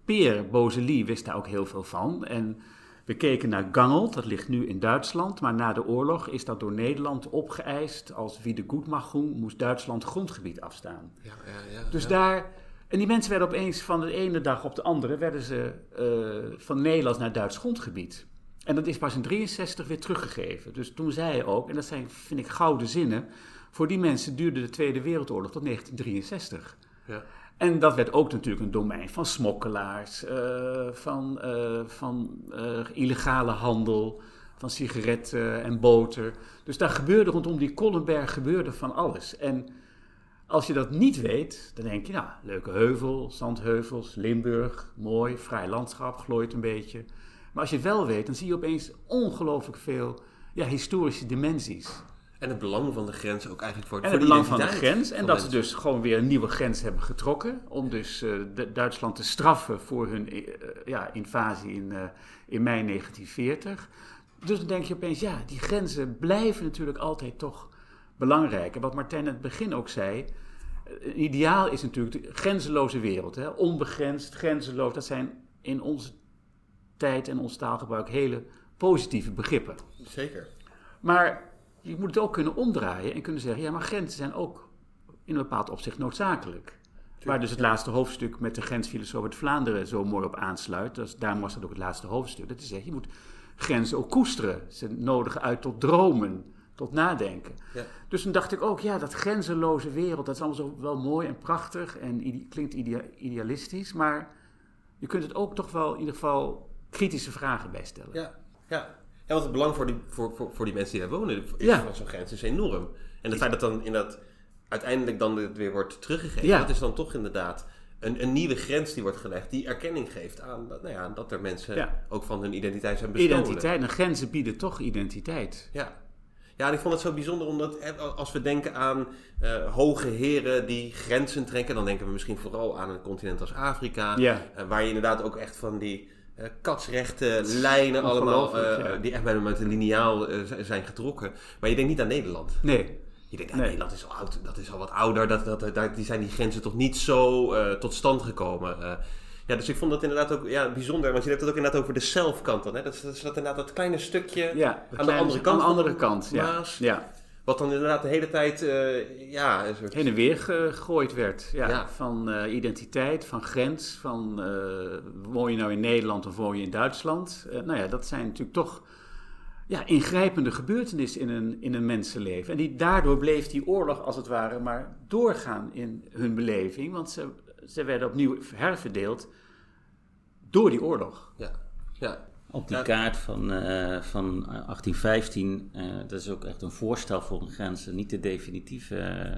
Peer Bozeli wist daar ook heel veel van. En we keken naar Gangelt, dat ligt nu in Duitsland. Maar na de oorlog is dat door Nederland opgeëist. Als wie de Goedmachung moest Duitsland grondgebied afstaan. Ja, ja, ja, dus daar en die mensen werden opeens van de ene dag op de andere werden ze uh, van Nederland naar Duits grondgebied. En dat is pas in 63 weer teruggegeven. Dus toen zei hij ook, en dat zijn, vind ik, gouden zinnen. Voor die mensen duurde de Tweede Wereldoorlog tot 1963. Ja. En dat werd ook natuurlijk een domein van smokkelaars, uh, van, uh, van illegale handel, van sigaretten en boter. Dus daar gebeurde rondom die Kollenberg gebeurde van alles. En als je dat niet weet, dan denk je, nou, leuke heuvel, zandheuvels, Limburg, mooi, vrij landschap, glooit een beetje. Maar als je het wel weet, dan zie je opeens ongelooflijk veel ja, historische dimensies. En het belang van de grens ook eigenlijk voor, en het belang van de grens. En dat ze dus gewoon weer een nieuwe grens hebben getrokken. Om dus eh, Duitsland te straffen voor hun eh, ja, invasie in, eh, in mei 1940. Dus dan denk je opeens, ja, die grenzen blijven natuurlijk altijd toch belangrijk. En wat Martijn in het begin ook zei. Een ideaal is natuurlijk de grenzeloze wereld. Hè? Onbegrensd, grenzeloos. Dat zijn in onze tijd en ons taalgebruik hele positieve begrippen. Zeker. Maar je moet het ook kunnen omdraaien en kunnen zeggen: ja, maar grenzen zijn ook in een bepaald opzicht noodzakelijk. Waar dus het laatste hoofdstuk met de grensfilosoof uit Vlaanderen zo mooi op aansluit. Dus daarom was dat ook het laatste hoofdstuk. Dat is zeggen, je moet grenzen ook koesteren. Ze nodigen uit tot dromen, tot nadenken. Ja. Dus toen dacht ik ook, ja, dat grenzeloze wereld, dat is allemaal zo wel mooi en prachtig en ide- klinkt idea- idealistisch. Maar je kunt het ook toch wel in ieder geval kritische vragen bij stellen. Ja, ja. ja want het belang voor die, voor, voor, voor die mensen die daar wonen is Ja. van zo'n grens is enorm. En het feit dat dan inderdaad uiteindelijk dan dit weer wordt teruggegeven, Ja. dat is dan toch inderdaad een, een nieuwe grens die wordt gelegd, die erkenning geeft aan dat, nou ja, dat er mensen Ja. ook van hun identiteit zijn bestolen. Identiteit en grenzen bieden toch identiteit. Ja. Ja, en ik vond het zo bijzonder omdat als we denken aan eh, hoge heren die grenzen trekken, dan denken we misschien vooral aan een continent als Afrika, Ja. eh, waar je inderdaad ook echt van die katsrechte lijnen allemaal, eh, ja. die echt bijna met een lineaal eh, zijn getrokken. Maar je denkt niet aan Nederland. Nee, Je denkt, ah, Nee. Nederland is al oud, dat is al wat ouder, dat, dat, die zijn die grenzen toch niet zo eh, tot stand gekomen. Eh, ja, dus ik vond dat inderdaad ook ja, bijzonder, want je hebt het ook inderdaad over de zelfkant dan. Hè? Dat, is, dat is dat inderdaad dat kleine stukje ja. aan de andere kant. Aan de van andere kant, ja. Ja. Wat dan inderdaad de hele tijd, eh, ja, een soort... Heen en weer ge- gegooid werd. Ja. Ja. Van eh, identiteit, van grens, van eh, woon je nou in Nederland of woon je in Duitsland. Nou ja, dat zijn natuurlijk toch ja, ingrijpende gebeurtenissen in een, in een mensenleven. En die, daardoor bleef die oorlog als het ware maar doorgaan in hun beleving. Want ze, ze werden opnieuw herverdeeld door die oorlog. Ja, ja. Op die kaart van, eh, van 1815, eh, dat is ook echt een voorstel voor een grens, en niet de definitieve eh,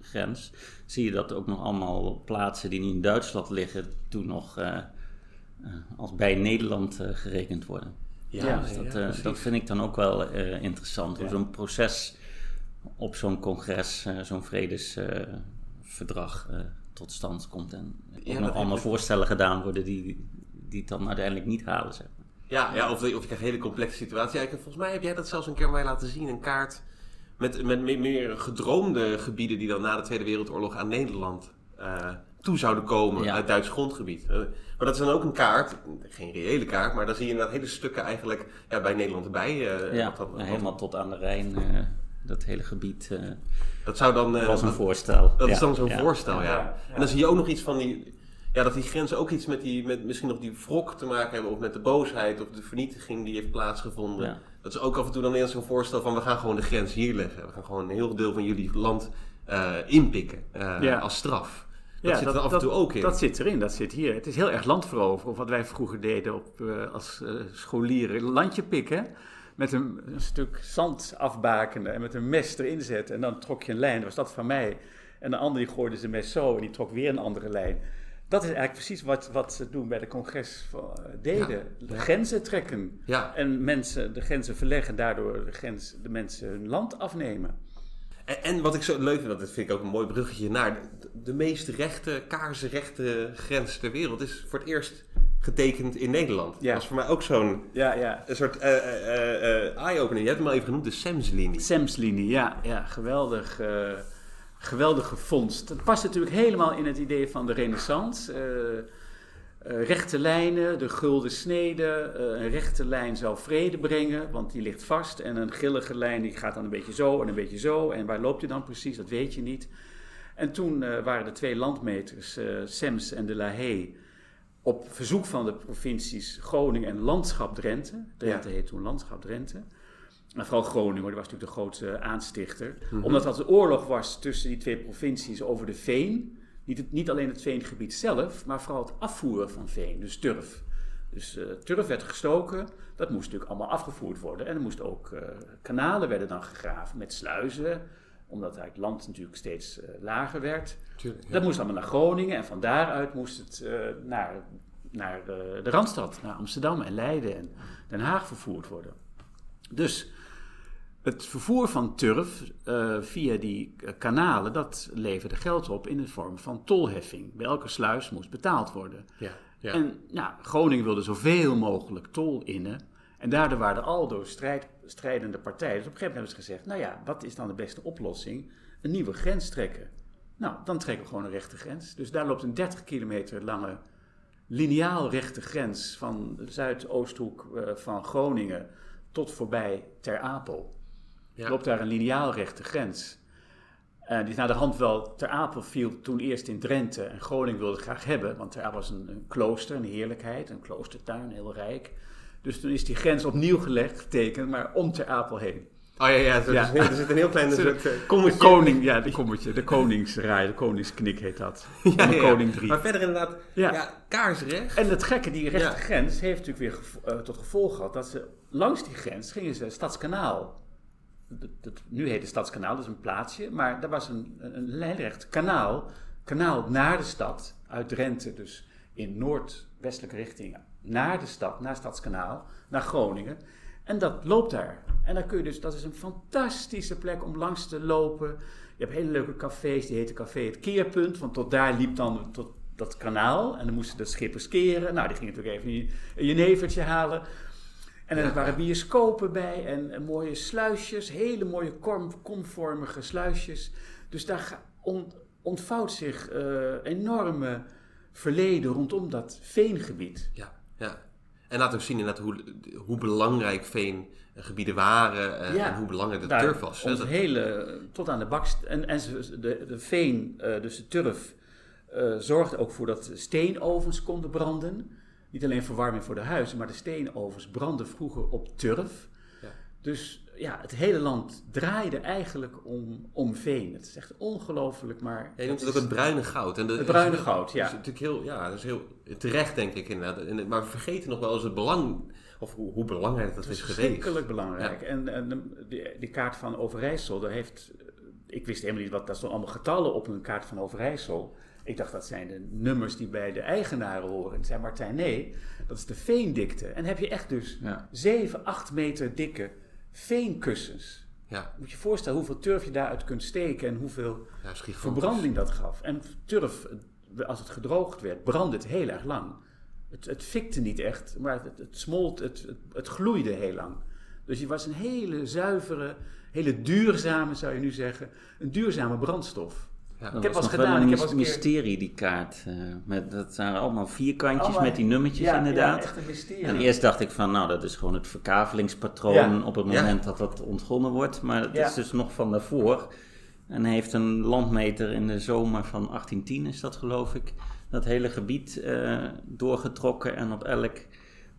grens. Zie je dat ook nog allemaal plaatsen die niet in Duitsland liggen, toen nog eh, eh, als bij Nederland eh, gerekend worden. Ja, Dus dat, ja, eh, dat vind ik dan ook wel eh, interessant. Hoe Ja. zo'n proces op zo'n congres, eh, zo'n vredesverdrag eh, tot stand komt. En ook nog allemaal voorstellen gedaan worden die, die het dan uiteindelijk niet halen. Zeg. Ja, ja of, of je krijgt een hele complexe situatie. Ja, volgens mij heb jij dat zelfs een keer mij laten zien, een kaart met, met meer, meer gedroomde gebieden die dan na de Tweede Wereldoorlog aan Nederland eh, toe zouden komen Ja. uit Duits grondgebied. Eh, maar dat is dan ook een kaart, geen reële kaart, maar dan zie je inderdaad hele stukken eigenlijk ja, bij Nederland erbij. eh, Ja, wat helemaal tot aan de Rijn, eh, dat hele gebied eh, Dat zou dan... eh, was een dat- voorstel. Dat Ja, is dan zo'n ja. voorstel, ja. Ja, ja. En dan zie je ook nog iets van die... Ja, dat die grenzen ook iets met, die, met misschien nog die wrok te maken hebben... of met de boosheid of de vernietiging die heeft plaatsgevonden. Ja. Dat is ook af en toe dan eerst zo'n voorstel van... we gaan gewoon de grens hier leggen. We gaan gewoon een heel deel van jullie land eh, inpikken eh, Ja. als straf. Dat zit er af en toe ook in. Dat zit erin, dat zit hier. Het is heel erg landveroveren, of wat wij vroeger deden op, uh, als scholieren. Landje pikken, met een, een, stuk zand afbakenen en met een mes erin zetten. En dan trok je een lijn, was dat van mij. En de andere die gooide zijn mes zo en die trok weer een andere lijn. Dat is eigenlijk precies wat, wat ze doen bij de congres deden. Ja, Grenzen trekken. Ja. En mensen de grenzen verleggen, daardoor de, grens, de mensen hun land afnemen. En, en, wat ik zo leuk vind, dat vind ik ook een mooi bruggetje naar de, de meest rechte, kaarsrechte grens ter wereld, is voor het eerst getekend in Nederland. Ja. Dat is voor mij ook zo'n ja, ja. een soort uh, uh, uh, eye-opener. Je hebt hem al even genoemd, de Semslinie. Semslinie, ja, ja geweldig. Geweldige vondst. Het past natuurlijk helemaal in het idee van de renaissance. Uh, rechte lijnen, de gulden snede. Uh, een rechte lijn zou vrede brengen, want die ligt vast. En een grillige lijn die gaat dan een beetje zo en een beetje zo. En waar loopt hij dan precies, dat weet je niet. En toen waren de twee landmeters, Sems en de La Haye, op verzoek van de provincies Groningen en Landschap Drenthe. Drenthe ja. heet toen Landschap Drenthe. En vooral Groningen, die was natuurlijk de grootste aanstichter. Mm -hmm. Omdat dat een oorlog was tussen die twee provincies over de veen. Niet, het, niet alleen het veengebied zelf, maar vooral het afvoeren van veen, dus turf. Dus uh, turf werd gestoken, dat moest natuurlijk allemaal afgevoerd worden. En er moesten ook uh, kanalen werden dan gegraven met sluizen, omdat het land natuurlijk steeds uh, lager werd. Tuurlijk, ja. Dat moest allemaal naar Groningen en van daaruit moest het naar, naar de, de Randstad, naar Amsterdam en Leiden en Den Haag vervoerd worden. Dus het vervoer van turf uh, via die uh, kanalen, dat leverde geld op in de vorm van tolheffing. Bij elke sluis moest betaald worden. Ja, ja. En nou, Groningen wilde zoveel mogelijk tol innen. En daardoor waren er aldoor strijd, strijdende partijen. Dus op een gegeven moment hebben ze gezegd, nou ja, wat is dan de beste oplossing? Een nieuwe grens trekken. Nou, dan trekken we gewoon een rechte grens. Dus daar loopt een 30 kilometer lange lineaal rechte grens van de Zuidoosthoek uh, van Groningen tot voorbij Ter Apel. Ja. loopt daar een lineaal rechte grens. Uh, die is naar de hand wel, Ter Apel viel toen eerst in Drenthe en Groningen wilde het graag hebben, want Ter Apel was een, een, klooster, een heerlijkheid, een kloostertuin, heel rijk. Dus toen is die grens opnieuw gelegd, getekend, maar om Ter Apel heen. Oh ja, ja. Dus, er zit een heel klein soort uh, kommetje. De koning, ja, die kommetje, de koningsraai, de koningsknik heet dat. ja, de koning 3. Maar verder inderdaad, ja, kaarsrecht. En het gekke, die rechte grens heeft natuurlijk weer gevo uh, tot gevolg gehad dat ze langs die grens gingen ze Stadskanaal dat, nu heet het Stadskanaal, dat is een plaatsje, maar daar was een, een, lijnrecht kanaal, kanaal naar de stad, uit Drenthe, dus in noordwestelijke richting, naar de stad, naar Stadskanaal, naar Groningen. En dat loopt daar. En dan kun je dus, dat is een fantastische plek om langs te lopen. Je hebt hele leuke cafés, die heten Café Het Keerpunt, want tot daar liep dan tot dat kanaal. En dan moesten de schippers keren. Nou, die gingen natuurlijk even een jenevertje halen. En er waren bioscopen bij en, en, mooie sluisjes, hele mooie kom, komvormige sluisjes. Dus daar on, ontvouwt zich uh, enorme verleden rondom dat veengebied. Ja, ja. En laat ook zien inderdaad hoe, hoe belangrijk veengebieden waren ja. en hoe belangrijk de Daar, turf was. Ons dat... hele, tot aan de bakst. En, en de, de veen, uh, dus de turf, zorgde ook voor dat steenovens konden branden. Niet alleen verwarming voor de huizen, maar de steenovens brandden vroeger op turf. Ja. Dus ja, het hele land draaide eigenlijk om, om veen. Het is echt ongelooflijk, maar... Ja, je noemt het ook het bruine goud. En de, het bruine goud, ja. Dat is natuurlijk heel, ja, dat is heel terecht, denk ik inderdaad. Maar we vergeten nog wel eens het belang, of hoe, hoe belangrijk dat, dat is, is geweest. Verschrikkelijk belangrijk. Ja. En, en die, die kaart van Overijssel, daar heeft... Ik wist helemaal niet wat, dat stonden allemaal getallen op een kaart van Overijssel. Ik dacht dat zijn de nummers die bij de eigenaren horen. En zei Martijn, nee, dat is de veendikte. En heb je echt dus ja. 7, 8 meter dikke veenkussens. Ja. Moet je je voorstellen hoeveel turf je daaruit kunt steken en hoeveel ja, verbranding dat gaf. En turf, als het gedroogd werd, brandde het heel erg lang. Het, het fikte niet echt, maar het, het smolt, het, het, het gloeide heel lang. Dus je was een hele zuivere, hele duurzame, zou je nu zeggen, een duurzame brandstof. Ja, ik heb was gedaan. Een ik heb een mysterie, die kaart. Uh, met, dat waren allemaal vierkantjes allemaal, met die nummertjes ja, inderdaad. Ja, echt een mysterie. En eerst dacht ik van, nou, dat is gewoon het verkavelingspatroon ja. op het moment dat dat ontgonnen wordt. Maar het is dus nog van daarvoor. En heeft een landmeter in de zomer van 1810, is dat geloof ik, dat hele gebied uh, doorgetrokken en op elk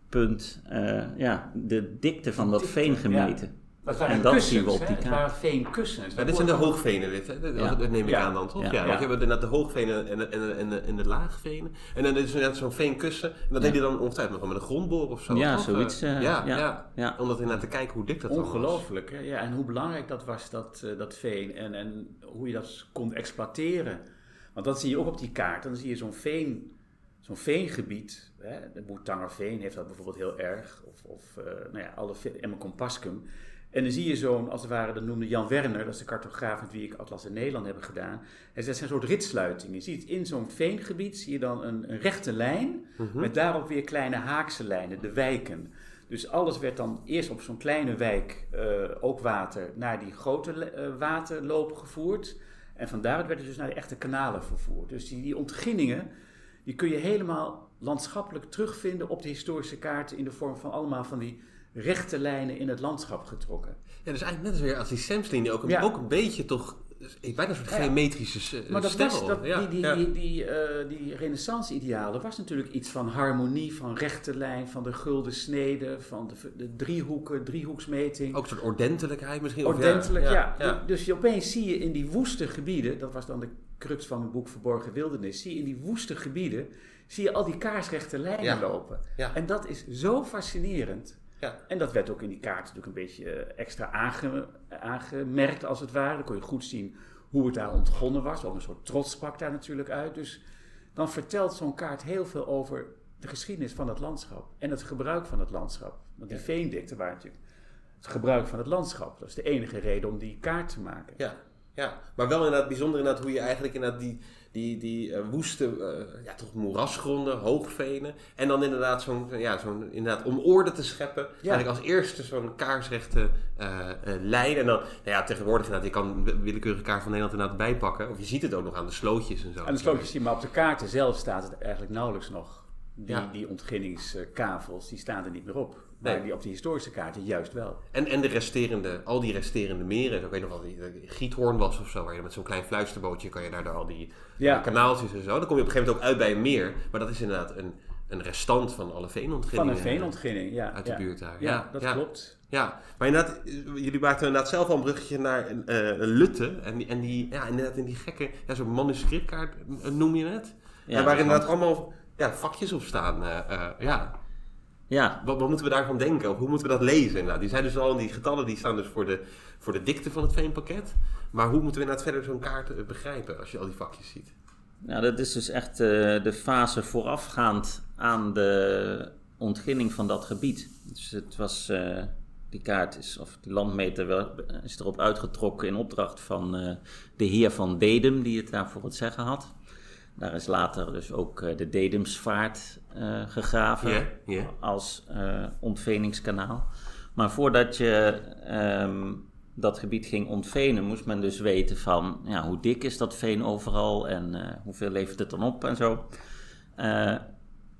punt uh, ja, de dikte van dat veen gemeten. Dat waren En dat kussens, zien we op die kaart. waren veenkussens. Ja, dit zijn de hoogvenen, dit, hè? Dat, Ja. dat neem ik Ja. aan dan, toch? Ja, Ja. want je hebt inderdaad de hoogvenen en de, en de, en de, en de laagvenen. En dan is er inderdaad zo'n veenkussen. En dat Ja. deed je dan ongetwijfeld nog met een grondboor of zo, Ja, toch? zoiets, Eh, eh, ja, ja. ja, Ja. Om dat inderdaad te kijken hoe dik dat was. Ongelooflijk, hè? Ja, en hoe belangrijk dat was, dat, eh, dat veen. En, en hoe je dat kon exploiteren. Want dat zie je ook op die kaart. Dan zie je zo'n veen, zo'n veengebied. Hè? De Boertangerveen heeft dat bijvoorbeeld heel erg. Of, of eh, nou ja, alle ve- Emmercompascum. En dan zie je zo'n, als het ware, dat noemde Jan Werner, dat is de cartograaf met wie ik Atlas in Nederland heb gedaan. Hij zegt, dat zijn een soort ritsluitingen. Je ziet in zo'n veengebied, zie je dan een, een rechte lijn, Mhm. met daarop weer kleine haakse lijnen, de wijken. Dus alles werd dan eerst op zo'n kleine wijk, eh, ook water, naar die grote eh, waterloop gevoerd. En van daaruit werd het dus naar de echte kanalen vervoerd. Dus die, die ontginningen, die kun je helemaal landschappelijk terugvinden op de historische kaarten in de vorm van allemaal van die rechte lijnen in het landschap getrokken. Ja, dus eigenlijk net als weer als die Samslinie ook, Ja. ook een beetje toch... Bijna een soort ja. geometrische Maar dat stijl. was, dat, ja, die, die, ja. die, die, eh, die renaissance-idealen was natuurlijk iets van harmonie, van rechte lijn, van de gulden snede, van de, de driehoeken, driehoeksmeting. Ook een soort ordentelijkheid misschien. of Ordentelijk, ja. Dus je, opeens zie je in die woeste gebieden, dat was dan de crux van mijn boek Verborgen Wildernis, zie je in die woeste gebieden, zie je al die kaarsrechte lijnen lopen. Ja. En dat is zo fascinerend. Ja. En dat werd ook in die kaart natuurlijk een beetje eh, extra aange- aangemerkt, als het ware. Dan kon je goed zien hoe het daar ontgonnen was. Ook een soort trots sprak daar natuurlijk uit. Dus dan vertelt zo'n kaart heel veel over de geschiedenis van het landschap. En het gebruik van het landschap. Want die veendikten waren natuurlijk het gebruik van het landschap. Dat is de enige reden om die kaart te maken. Ja, ja, maar wel inderdaad bijzonder inderdaad hoe je eigenlijk inderdaad die, die, die eh, woeste, eh, ja toch moerasgronden, hoogvenen. En dan inderdaad zo'n, ja, zo'n inderdaad om orde te scheppen. Eigenlijk als eerste zo'n kaarsrechte eh, lijn. En dan, nou ja, tegenwoordig inderdaad, je kan willekeurige kaart van Nederland inderdaad bijpakken. Of je ziet het ook nog aan de slootjes en zo. En de slootjes zien, maar op de kaarten zelf staat het eigenlijk nauwelijks nog. Die, Ja. die ontginningskavels, die staan er niet meer op. Nee. die op die historische kaarten juist wel. En, en de resterende, al die resterende meren. Ik weet nog wel, Giethoorn was of zo. Waar je met zo'n klein fluisterbootje kan je daar, al die Ja. eh, kanaaltjes en zo. Dan kom je op een gegeven moment ook uit bij een meer. Maar dat is inderdaad een, een restant van alle Van veenontginningen. een veenontginning, ja. Uit de ja. buurt daar. Ja, Ja, dat klopt. Ja, maar inderdaad, eh, jullie maakten inderdaad zelf al een bruggetje naar eh Lutte. En die, en die, ja, inderdaad in die gekke, ja, zo'n manuscriptkaart eh, noem je het. Ja, waar dat inderdaad allemaal ja, vakjes op staan. eh, eh, ja. Ja, Wat, wat moeten we daarvan denken? Of hoe moeten we dat lezen? Inderdaad? Die zijn dus al, die getallen die staan dus voor de, voor de dikte van het veenpakket. Maar hoe moeten we inderdaad verder zo'n kaart eh, begrijpen als je al die vakjes ziet? Nou, dat is dus echt eh, de fase voorafgaand aan de ontginning van dat gebied. Dus het was, eh, die kaart is, of die landmeter wel, is erop uitgetrokken in opdracht van de heer van Dedem, die het daarvoor het zeggen had. Daar is later dus ook eh, de Dedemsvaart eh, gegraven Ja, ja. als eh, ontveningskanaal. Maar voordat je ehm, dat gebied ging ontvenen, moest men dus weten van ja, hoe dik is dat veen overal en hoeveel levert het dan op en zo.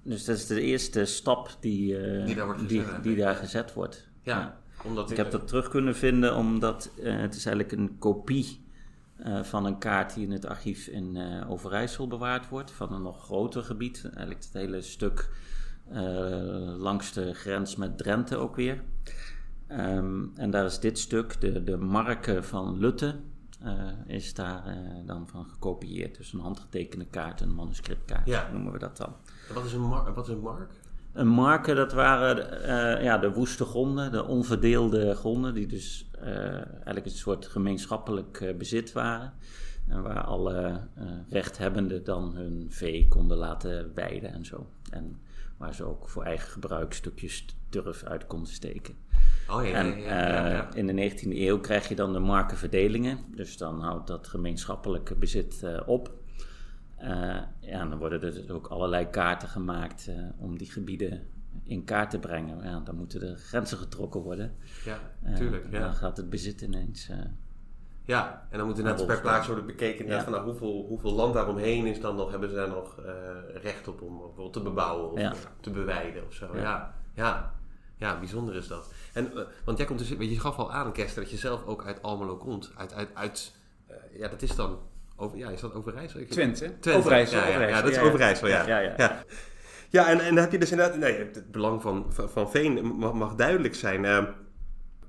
Dus dat is de eerste stap die, Die daar gezet die, daar gezet wordt. Ja, omdat Ik heb dat terug kunnen vinden omdat het is eigenlijk een kopie eh, van een kaart die in het archief in eh, Overijssel bewaard wordt. Van een nog groter gebied. Eigenlijk het hele stuk eh, langs de grens met Drenthe ook weer. Ehm, en daar is dit stuk, de, de marken van Lutte, is daar dan van gekopieerd. Dus een handgetekende kaart, een manuscriptkaart Ja. noemen we dat dan. Wat is een, mar wat is een mark? Een marken, dat waren ja, de woeste gronden, de onverdeelde gronden, die dus eigenlijk een soort gemeenschappelijk eh, bezit waren. En waar alle eh, rechthebbenden dan hun vee konden laten weiden en zo. En waar ze ook voor eigen gebruik stukjes turf uit konden steken. Oh ja, ja, En ja, ja, ja, ja. eh, in de 19e eeuw krijg je dan de markenverdelingen. Dus dan houdt dat gemeenschappelijke bezit eh, op. Eh, ja, en dan worden er dus ook allerlei kaarten gemaakt eh, om die gebieden in kaart te brengen. Ja, dan moeten er grenzen getrokken worden. ja, Eh, tuurlijk. en Ja. Dan gaat het bezit ineens. eh, Ja, en dan moet inderdaad Ja, per plaats worden bekeken Ja. van, nou, hoeveel, hoeveel land daaromheen is dan nog, hebben ze daar nog eh, recht op om bijvoorbeeld te bebouwen of Ja. te beweiden of zo. Ja, Ja. ja, ja. bijzonder is dat. En, eh, want jij komt dus, weet je, gaf al aan, Kester, dat je zelf ook uit Almelo komt. Uit, uit, uit eh, ja, dat is dan, over, ja, is dat Overijssel? Twente. Twente. Overijssel. Ja, ja, dat is ja, ja. Overijssel, ja. Ja, ja. Ja. En, en dan heb je dus inderdaad, nee, het belang van, van, van veen mag, mag duidelijk zijn. eh,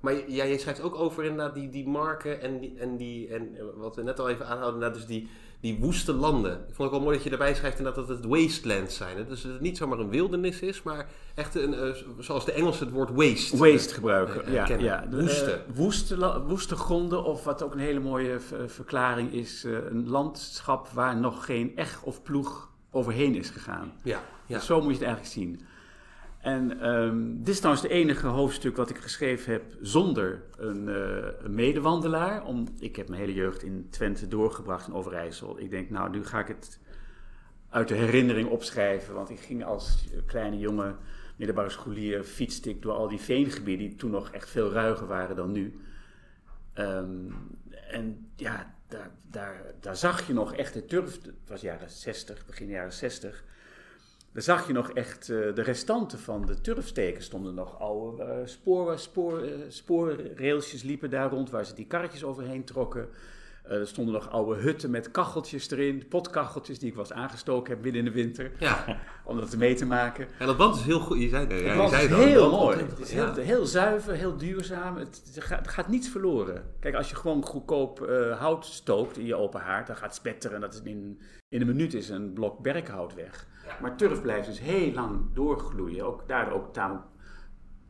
Maar ja, jij schrijft ook over inderdaad die, die marken en, die, en, die, en eh, wat we net al even aanhouden, inderdaad dus die, die woeste landen. Ik vond het ook wel mooi dat je erbij schrijft inderdaad dat het wastelands zijn. Hè? Dus dat het niet zomaar een wildernis is, maar echt een, eh, zoals de Engelsen het woord waste. Waste gebruiken, eh, ja. ja. De, Woeste. eh, woeste, woeste gronden, of wat ook een hele mooie verklaring is, eh, een landschap waar nog geen eg of ploeg overheen is gegaan. Ja, ja. Zo moet je het eigenlijk zien. En ehm, dit is trouwens het enige hoofdstuk wat ik geschreven heb zonder een, eh, een medewandelaar. Om, ik heb mijn hele jeugd in Twente doorgebracht in Overijssel. Ik denk, nou, nu ga ik het uit de herinnering opschrijven. Want ik ging als kleine jongen, middelbare scholier, fietste ik door al die veengebieden... die toen nog echt veel ruiger waren dan nu. Ehm, en ja, daar, daar, daar zag je nog echt de turf. Het was jaren 60, begin jaren 60. Daar zag je nog echt eh, de restanten van de turfsteken. Stonden nog oude eh, spoor, spoor, eh, spoorrailsjes liepen daar rond waar ze die karretjes overheen trokken. Eh, er stonden nog oude hutten met kacheltjes erin, potkacheltjes die ik eens aangestoken heb midden in de winter. ja. Om dat mee te maken. En dat band is heel goed. Je zei, ja, je was heel mooi. Het is ja. heel, heel zuiver, heel duurzaam. Het, gaat, het gaat niets verloren. Kijk, als je gewoon goedkoop eh, hout stookt in je open haard, dan gaat het spetteren. Dat is in, in een minuut is een blok berkhout weg. Maar turf blijft dus heel lang doorgloeien. Ook, daardoor ook tamelijk,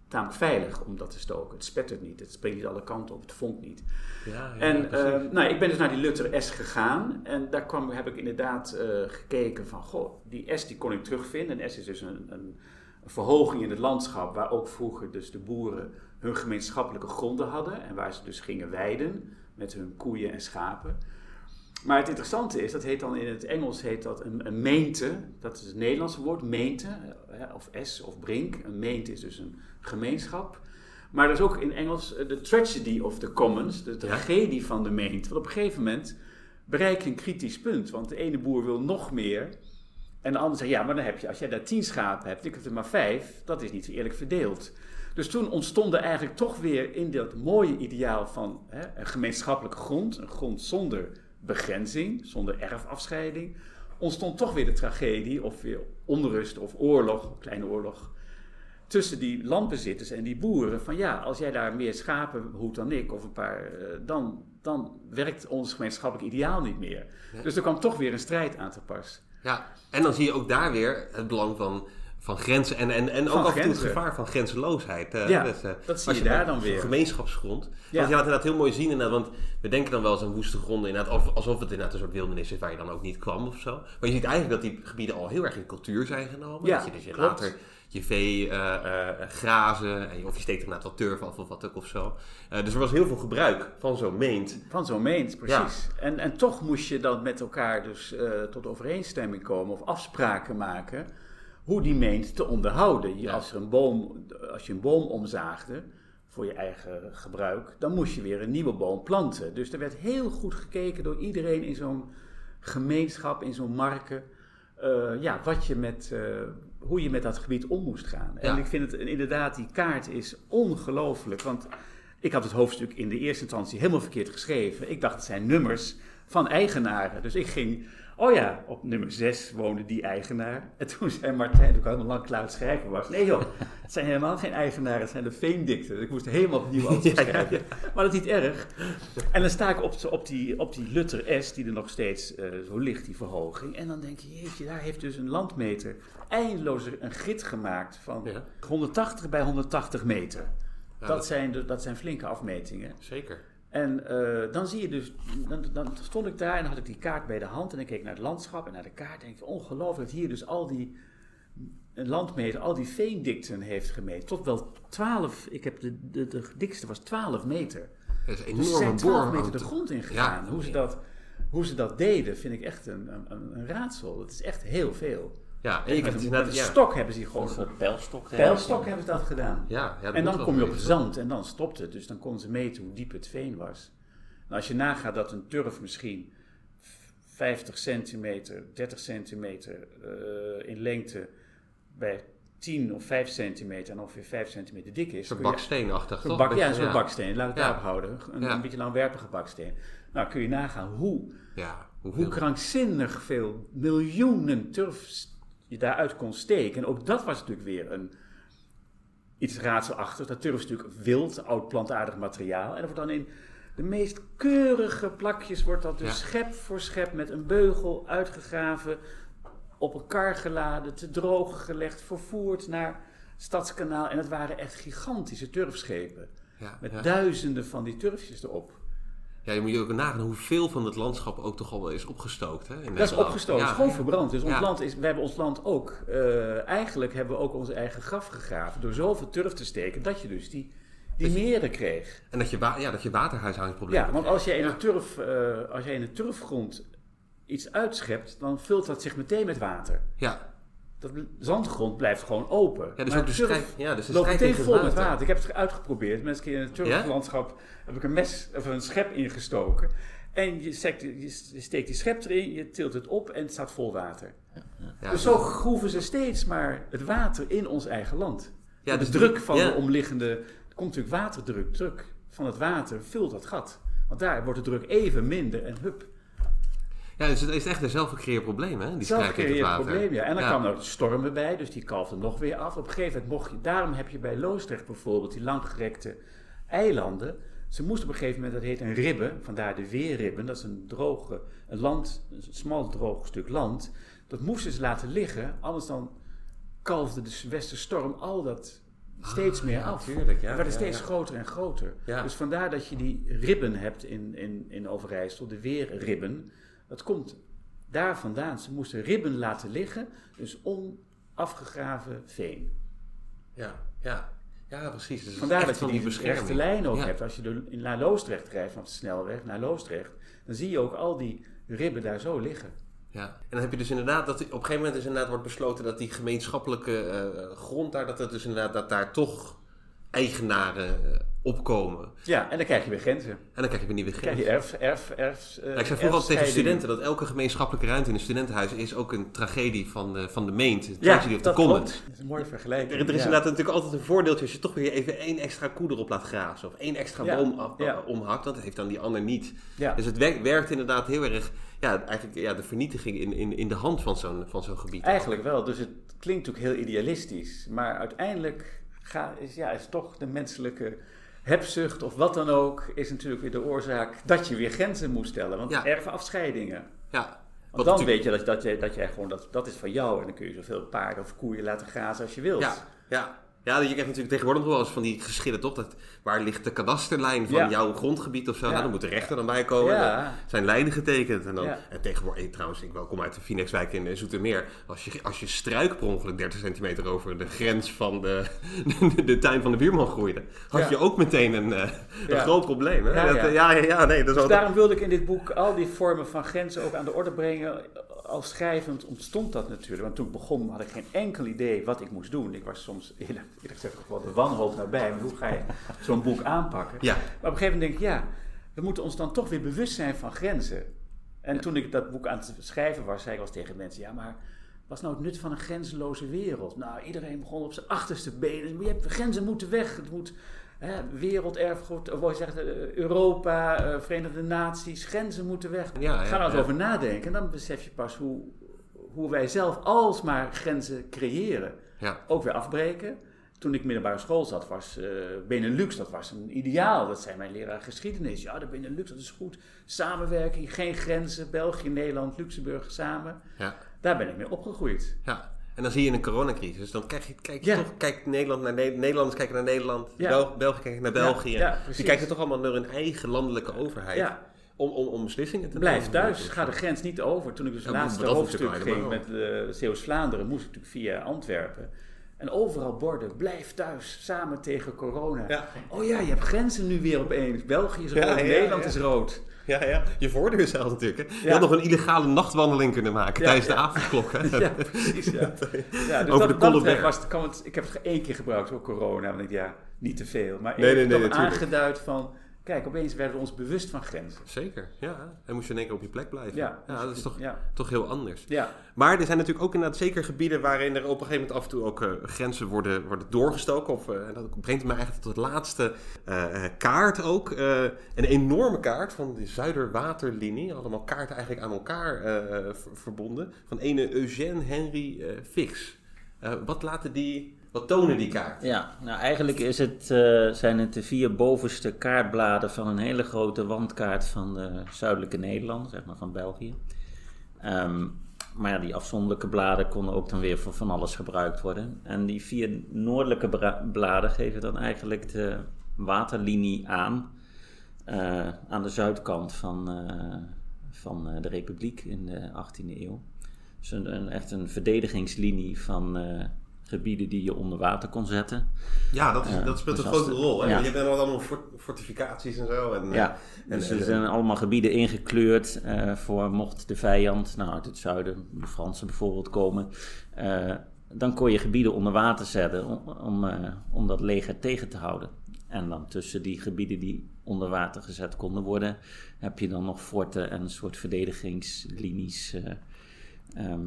tamelijk veilig om dat te stoken. Het spettert niet, het springt niet alle kanten op, het vonkt niet. Ja, ja, En eh, nou, ik ben dus naar die Luther S gegaan. En daar kwam, heb ik inderdaad eh, gekeken van, goh, die S die kon ik terugvinden. En S is dus een, een, verhoging in het landschap waar ook vroeger dus de boeren hun gemeenschappelijke gronden hadden. En waar ze dus gingen weiden met hun koeien en schapen. Maar het interessante is, dat heet dan in het Engels heet dat een, een meente. Dat is het Nederlandse woord, meente, of S of brink. Een meente is dus een gemeenschap. Maar er is ook in Engels eh, de tragedy of the commons, de tragedie van de meent. Want op een gegeven moment bereik je een kritisch punt. Want de ene boer wil nog meer. En de ander zegt, ja, maar dan heb je, als jij daar tien schapen hebt, ik heb er maar vijf, dat is niet eerlijk verdeeld. Dus toen ontstond er eigenlijk toch weer in dat mooie ideaal van hè, een gemeenschappelijke grond, een grond zonder begrenzing, zonder erfafscheiding, ontstond toch weer de tragedie of weer onrust of oorlog, kleine oorlog, tussen die landbezitters en die boeren. Van ja, als jij daar meer schapen hoedt dan ik, of een paar, eh, dan, dan werkt ons gemeenschappelijk ideaal niet meer. Dus er kwam toch weer een strijd aan te pas. Ja, en dan zie je ook daar weer het belang van, van grenzen en, en, en ook af en toe het gevaar van grenzeloosheid. eh, Ja, dus, eh, dat zie als je daar dan weer. gemeenschapsgrond. Ja. Want je laat inderdaad heel mooi zien, inderdaad, want we denken dan wel eens aan woeste gronden, inderdaad, of- alsof het inderdaad een soort wildernis is waar je dan ook niet kwam of zo. Maar je ziet eigenlijk dat die gebieden al heel erg in cultuur zijn genomen. Ja, dat je dus je later je vee eh, eh, grazen, en je- of je steekt er inderdaad wat turf af of wat ook of zo. Eh, dus er was heel veel gebruik van zo'n meent. Van zo'n meent, precies. En, en toch moest je dan met elkaar dus eh, tot overeenstemming komen of afspraken maken hoe die meent te onderhouden. Je, Ja. als, er een boom, als je een boom omzaagde voor je eigen gebruik, dan moest je weer een nieuwe boom planten. Dus er werd heel goed gekeken door iedereen in zo'n gemeenschap, in zo'n marken, eh, ja, wat je met, eh, hoe je met dat gebied om moest gaan. En Ja. ik vind het inderdaad, die kaart is ongelooflijk, want ik had het hoofdstuk in de eerste instantie helemaal verkeerd geschreven. Ik dacht, het zijn nummers van eigenaren. Dus ik ging, oh ja, op nummer 6 woonde die eigenaar. En toen zei Martijn, toen ik helemaal lang klaar schrijven was. Nee joh, het zijn helemaal geen eigenaren, het zijn de veendikten. Ik moest helemaal opnieuw alles schrijven. Maar dat is niet erg. En dan sta ik op, op, die, op die Luther S, die er nog steeds eh, zo ligt, die verhoging. En dan denk je, jeetje, daar heeft dus een landmeter eindeloos een grid gemaakt van Ja. 180 bij 180 meter. Dat, dat- zijn dat zijn flinke afmetingen. Zeker. En eh, dan zie je dus, dan, dan stond ik daar en had ik die kaart bij de hand en ik keek naar het landschap en naar de kaart. En ik dacht, ongelooflijk dat hier dus al die landmeter, al die veendikten heeft gemeten. Tot wel 12, ik heb de, de, de dikste was 12 meter. Dat is Dus zijn 12 meter de grond ingegaan. Ja. Hoe, ze dat, hoe ze dat deden vind ik echt een, een, een raadsel. Het is echt heel veel. Ja, en je Met een, met stok hebben ze hier gewoon... Een pijlstok. Pijlstok hebben ze dat gedaan. ja, ja, dat En dan kom je op het zand en dan stopt het. Dus dan konden ze meten hoe diep het veen was. Nou, als je nagaat dat een turf misschien 50 centimeter, 30 centimeter eh, in lengte bij 10 of 5 centimeter en ongeveer 5 centimeter dik is. Een baksteenachtig, Een toch? bak, ja, soort baksteen. Laat het Ja. daarop houden. Een, Ja. een beetje langwerpige baksteen. Nou, kun je nagaan hoe, Ja, hoe hoeveel? krankzinnig veel miljoenen turf je daaruit kon steken. En ook dat was natuurlijk weer een, iets raadselachtigs. Dat turf is natuurlijk wild, oud plantaardig materiaal. En dat wordt dan in de meest keurige plakjes wordt dat dus Ja. schep voor schep met een beugel uitgegraven, op een kar geladen, te drogen gelegd, vervoerd naar Stadskanaal. En dat waren echt gigantische turfschepen. Ja, Met ja. duizenden van die turfjes erop. Ja, je moet je ook nagaan hoeveel van het landschap ook toch al wel is opgestookt. Hè, in Dat is opgestoten, Ja, is gewoon ja. verbrand. Dus ons Ja. land is, we hebben ons land ook, eh, eigenlijk hebben we ook onze eigen graf gegraven door zoveel turf te steken, dat je dus die, die meren kreeg. En dat je, ja, dat je waterhuishoudingsproblemen Ja, want als jij in een, turf, eh, als jij in een turfgrond iets uitschept, dan vult dat zich meteen met water. Ja, Dat zandgrond blijft gewoon open. ja dus Maar ook de turf ja, dus de loopt tegen vol het met water. Ik heb het uitgeprobeerd. Mensen keer in het turflandschap heb ik een mes of een schep ingestoken. En je, steekt, je steekt die schep erin, je tilt het op en het staat vol water. Ja, dus zo groeven ze steeds maar het water in ons eigen land. ja, de dus druk van ja. de omliggende... Er komt natuurlijk waterdruk. Druk van het water vult dat gat. Want daar wordt de druk even minder en hup. Ja, dus het is echt een zelfgecreëerd probleem, hè? Die Zelfgecreëerd water. probleem, ja. En dan Ja. kwamen er stormen bij, dus die kalfden nog weer af. Op een gegeven moment mocht je... Daarom heb je bij Loosdrecht bijvoorbeeld die langgerekte eilanden. Ze moesten op een gegeven moment, dat heet een ribbe, vandaar de weerribben. Dat is een droge, een land, een smal droog stuk land. Dat moesten ze laten liggen, anders dan kalfde de westerstorm al dat steeds meer Ah, ja, af. tuurlijk, ja, Het werd ja, steeds groter en groter. Ja. Dus vandaar dat je die ribben hebt in, in, in Overijssel, de weerribben. Dat komt daar vandaan. Ze moesten ribben laten liggen, dus onafgegraven veen. Ja, ja. ja, precies. Dus Vandaar dat je van die rechte lijn ook Ja. hebt. Als je in- naar Loosdrecht rijdt, vanaf de snelweg naar Loosdrecht, dan zie je ook al die ribben daar zo liggen. Ja, en dan heb je dus inderdaad dat op een gegeven moment is inderdaad wordt besloten dat die gemeenschappelijke eh, grond daar, dat het dus inderdaad dat daar toch eigenaren eh, opkomen. Ja, en dan krijg je weer grenzen. En dan krijg je weer nieuwe Dan krijg grenzen. je erf, erf, erf, eh, Ja, ik zei vroeger altijd tegen studenten dat elke gemeenschappelijke ruimte in een studentenhuis is ook een tragedie van de, van de meent. Een Ja, of the dat common. klopt. Dat is een mooie vergelijking. Er, er is Ja. inderdaad natuurlijk altijd een voordeeltje als je toch weer even één extra koe erop laat grazen. Of één extra Ja, boom ja. omhakt. Want dat heeft dan die ander niet. Ja. Dus het werkt, werkt inderdaad heel erg, ja, eigenlijk ja, de vernietiging in, in, in de hand van zo'n, van zo'n gebied. Eigenlijk wel. Dus het klinkt natuurlijk heel idealistisch. Maar uiteindelijk ga, is, ja, is toch de menselijke hebzucht of wat dan ook... is natuurlijk weer de oorzaak dat je weer grenzen moet stellen. Want Ja. erfafscheidingen. Ja. Want dan weet je dat, dat, je, dat je gewoon, dat, dat is van jou. En dan kun je zoveel paarden of koeien laten grazen als je wilt. Ja, ja. Ja, je krijgt natuurlijk tegenwoordig nog wel eens van die geschillen, toch? Dat, waar ligt de kadasterlijn van Ja. jouw grondgebied of zo? Ja. Nou, dan moet de rechter dan bij komen. Ja. Zijn lijnen getekend. En, dan, en tegenwoordig, trouwens, ik wel- kom uit de Phoenixwijk in eh, Zoetermeer. Als je, als je struik per ongeluk 30 centimeter over de grens van de, de, tuin van de buurman groeide, had je ook meteen een, eh, een groot probleem. Hè? Ja, Dat, ja. eh, ja, nee, dat Dus daarom wilde ik in dit boek al die vormen van grenzen ook aan de orde brengen. Als schrijvend ontstond dat natuurlijk. Want toen ik begon had ik geen enkel idee wat ik moest doen. Ik was soms eerlijk, eerlijk gezegd ook wel de wanhoop nabij. Maar hoe ga je zo'n boek aanpakken? Ja. Maar op een gegeven moment denk ik, ja, we moeten ons dan toch weer bewust zijn van grenzen. En toen ik dat boek aan het schrijven was, zei ik wel tegen mensen, ja, maar wat is nou het nut van een grenzeloze wereld? Nou, iedereen begon op zijn achterste benen. Je hebt, grenzen moeten weg. Het moet hè, werelderfgoed, of je zegt, eh, Europa, eh, Verenigde Naties, grenzen moeten weg. Ja, ja, Ga nou eens ja. over nadenken. En dan besef je pas hoe, hoe wij zelf alsmaar grenzen creëren. Ja. Ook weer afbreken. Toen ik middelbare school zat, was eh, Benelux, dat was een ideaal. Dat zei mijn leraar geschiedenis. Ja, de Benelux, dat is goed. Samenwerking, geen grenzen. België, Nederland, Luxemburg samen. Ja. Daar ben ik mee opgegroeid. Ja. En dan zie je een coronacrisis, dan kijk je, kijk je Ja. toch, kijkt Nederland naar Ne- Nederlanders kijken naar Nederland, Ja. Bel- België kijken naar België. Ja. Die kijken toch allemaal naar hun eigen landelijke overheid om, om, om beslissingen te Blijf nemen. thuis, ga de grens niet over. Toen ik dus het laatste hoofdstuk ging met uh, Zeeuws-Vlaanderen, moest ik natuurlijk via Antwerpen. En overal borden, blijf thuis, samen tegen corona. Ja. Oh ja, je hebt grenzen nu weer opeens. België is rood, Ja, Nederland is rood. Ja, ja. Je voordeur zelf natuurlijk. Hè? Je had nog een illegale nachtwandeling kunnen maken tijdens de avondklok. Hè? Ja, precies. Ja. Ja, dus Over dat, de dat was, het- kan het, ik heb het één keer gebruikt voor corona. Want ik ja, niet te veel. Maar Nee, ik nee, heb nee, aangeduid van... Kijk, opeens werden we ons bewust van grenzen. Zeker, ja. En moest je in één keer op je plek blijven. Ja, dat is toch, Ja, toch heel anders. ja. Maar er zijn natuurlijk ook inderdaad zeker gebieden waarin er op een gegeven moment af en toe ook eh, grenzen worden, worden doorgestoken. Of, eh, en dat brengt me eigenlijk tot de laatste eh, kaart ook. Een enorme kaart van de Zuiderwaterlinie. Allemaal kaarten eigenlijk aan elkaar ver- verbonden. Van ene Eugène Henry Fix. Wat laten die, wat tonen die kaarten? Ja, nou eigenlijk is het, eh, zijn het de vier bovenste kaartbladen van een hele grote wandkaart van de zuidelijke Nederlanden, zeg maar van België. Ehm, maar ja, die afzonderlijke bladen konden ook dan weer voor van alles gebruikt worden. En die vier noordelijke bladen geven dan eigenlijk de waterlinie aan. eh, aan de zuidkant van, eh, van eh, de Republiek in de 18e eeuw. Dus een, een- echt een verdedigingslinie van eh, gebieden die je onder water kon zetten. Ja, dat, is, Ja, dat speelt dus een als grote rol. Hè? ja. Want Je hebt dan allemaal fort- fortificaties en zo. En, Ja, en- dus en- er zijn allemaal gebieden ingekleurd eh, voor mocht de vijand, nou uit het zuiden, de Fransen bijvoorbeeld, komen. eh, dan kon je gebieden onder water zetten om, om, eh, om dat leger tegen te houden. En dan tussen die gebieden die onder water gezet konden worden, heb je dan nog forten en een soort verdedigingslinies. eh, ehm,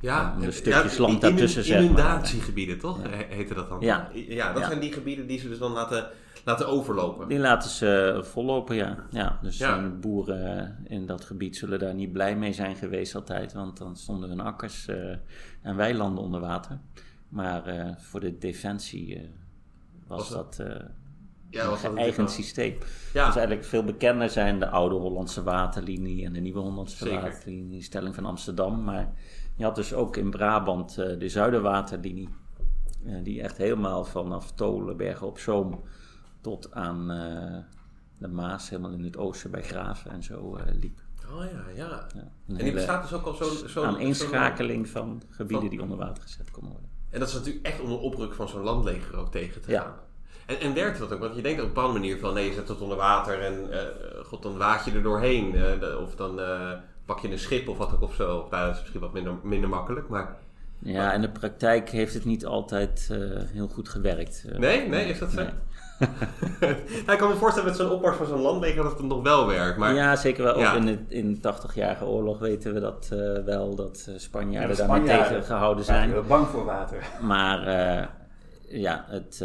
Ja, om de en- stukjes ja, land daartussen, zeg maar. Inundatiegebieden, toch? Ja. He- Heette dat dan? Ja. ja dat Ja. zijn die gebieden die ze dus dan laten, laten overlopen. Die laten ze vollopen, ja. ja dus Ja. eh, boeren in dat gebied zullen daar niet blij mee zijn geweest altijd, want dan stonden hun akkers eh, en weilanden onder water. Maar eh, voor de defensie eh, was, Was dat eh, Ja, een natuurlijk systeem. Ja. Dus eigenlijk veel bekender zijn de oude Hollandse waterlinie en de nieuwe Hollandse Zeker. waterlinie, stelling van Amsterdam. Maar je had dus ook in Brabant eh, de Zuiderwaterlinie, eh, die echt helemaal vanaf Tolen, Bergen op Zoom tot aan eh, de Maas, helemaal in het oosten bij Graven en zo liep. Oh ja, ja. Ja, een En die bestaat dus ook al zo'n... Zo, aaneenschakeling van gebieden van- die onder water gezet konden worden. En dat is natuurlijk echt om de opbruk van zo'n landleger ook tegen te Ja. gaan. En, en werkt dat ook? Want je denkt op een bepaalde manier van... Nee, je zet het onder water en god, dan waad je er doorheen. of dan pak je een schip of wat ook of zo. Nou, dat is misschien wat minder, minder makkelijk, maar... Ja, in de praktijk heeft het niet altijd eh, heel goed gewerkt. Eh, Nee? Nee, is dat zo? nee. Nou, ik kan me voorstellen met zo'n opmars van zo'n landleger dat het nog wel werkt. Maar Ja, zeker wel. Ja. Ook in de, in de 80-jarige oorlog weten we dat eh, wel, dat eh, Spanjaarden Ja, daarmee Spanjaarden. tegengehouden Zijn we bang voor water? Maar eh, ja, het,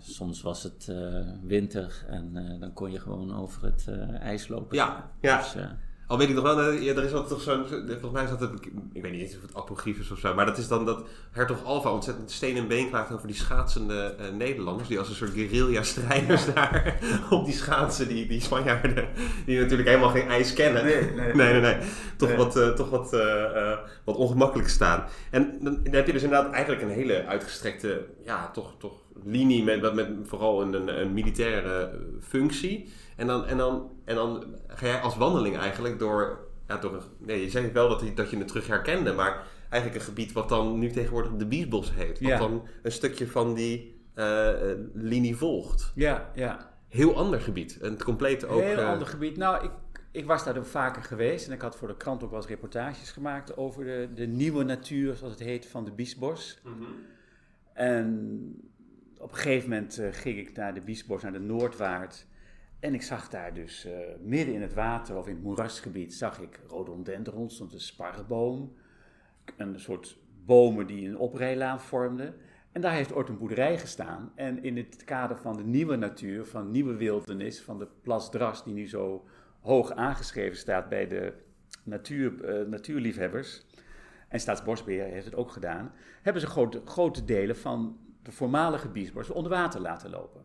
soms was het eh, winter en eh, dan kon je gewoon over het eh, ijs lopen. ja, ja. Dus, eh, Al weet ik nog wel, eh, ja, er is altijd toch zo'n, volgens mij is dat, het, ik weet niet eens of het apocryf is of zo, maar dat is dan dat Hertog Alva ontzettend steen en been klaagt over die schaatsende eh, Nederlanders, die als een soort guerrilla-strijders daar op die schaatsen, die, die Spanjaarden, die natuurlijk helemaal geen ijs kennen. Nee, nee. nee, nee. nee. Toch, Nee. Wat, eh, toch wat, eh, eh, wat ongemakkelijk staan. En dan, dan heb je dus inderdaad eigenlijk een hele uitgestrekte, ja, toch, toch linie met, met vooral een, een, een militaire eh, functie. En dan, en, dan, en dan ga jij als wandeling eigenlijk door, ja, door een, nee, je zei wel dat, je- dat je het terug herkende, maar eigenlijk een gebied wat dan nu tegenwoordig de Biesbos heet. Wat Ja. dan een stukje van die eh, eh, linie volgt. Ja, ja. Heel ander gebied. En het complete ook... Een heel ander gebied. Nou, ik, ik was daar vaker geweest en ik had voor de krant ook wel eens reportages gemaakt over de, de nieuwe natuur, zoals het heet, van de Biesbos. En op een gegeven moment eh, ging ik naar de Biesbos, naar de Noordwaard. En ik zag daar dus eh, midden in het water of in het moerasgebied, zag ik rhododendron, stond een sparrenboom. Een soort bomen die een oprijlaan vormden. En daar heeft ooit een boerderij gestaan. En in het kader van de nieuwe natuur, van nieuwe wildernis, van de Plas Dras, die nu zo hoog aangeschreven staat bij de natuur, eh, natuurliefhebbers, en Staatsbosbeheer heeft het ook gedaan, hebben ze grote, grote delen van de voormalige biesbos onder water laten lopen.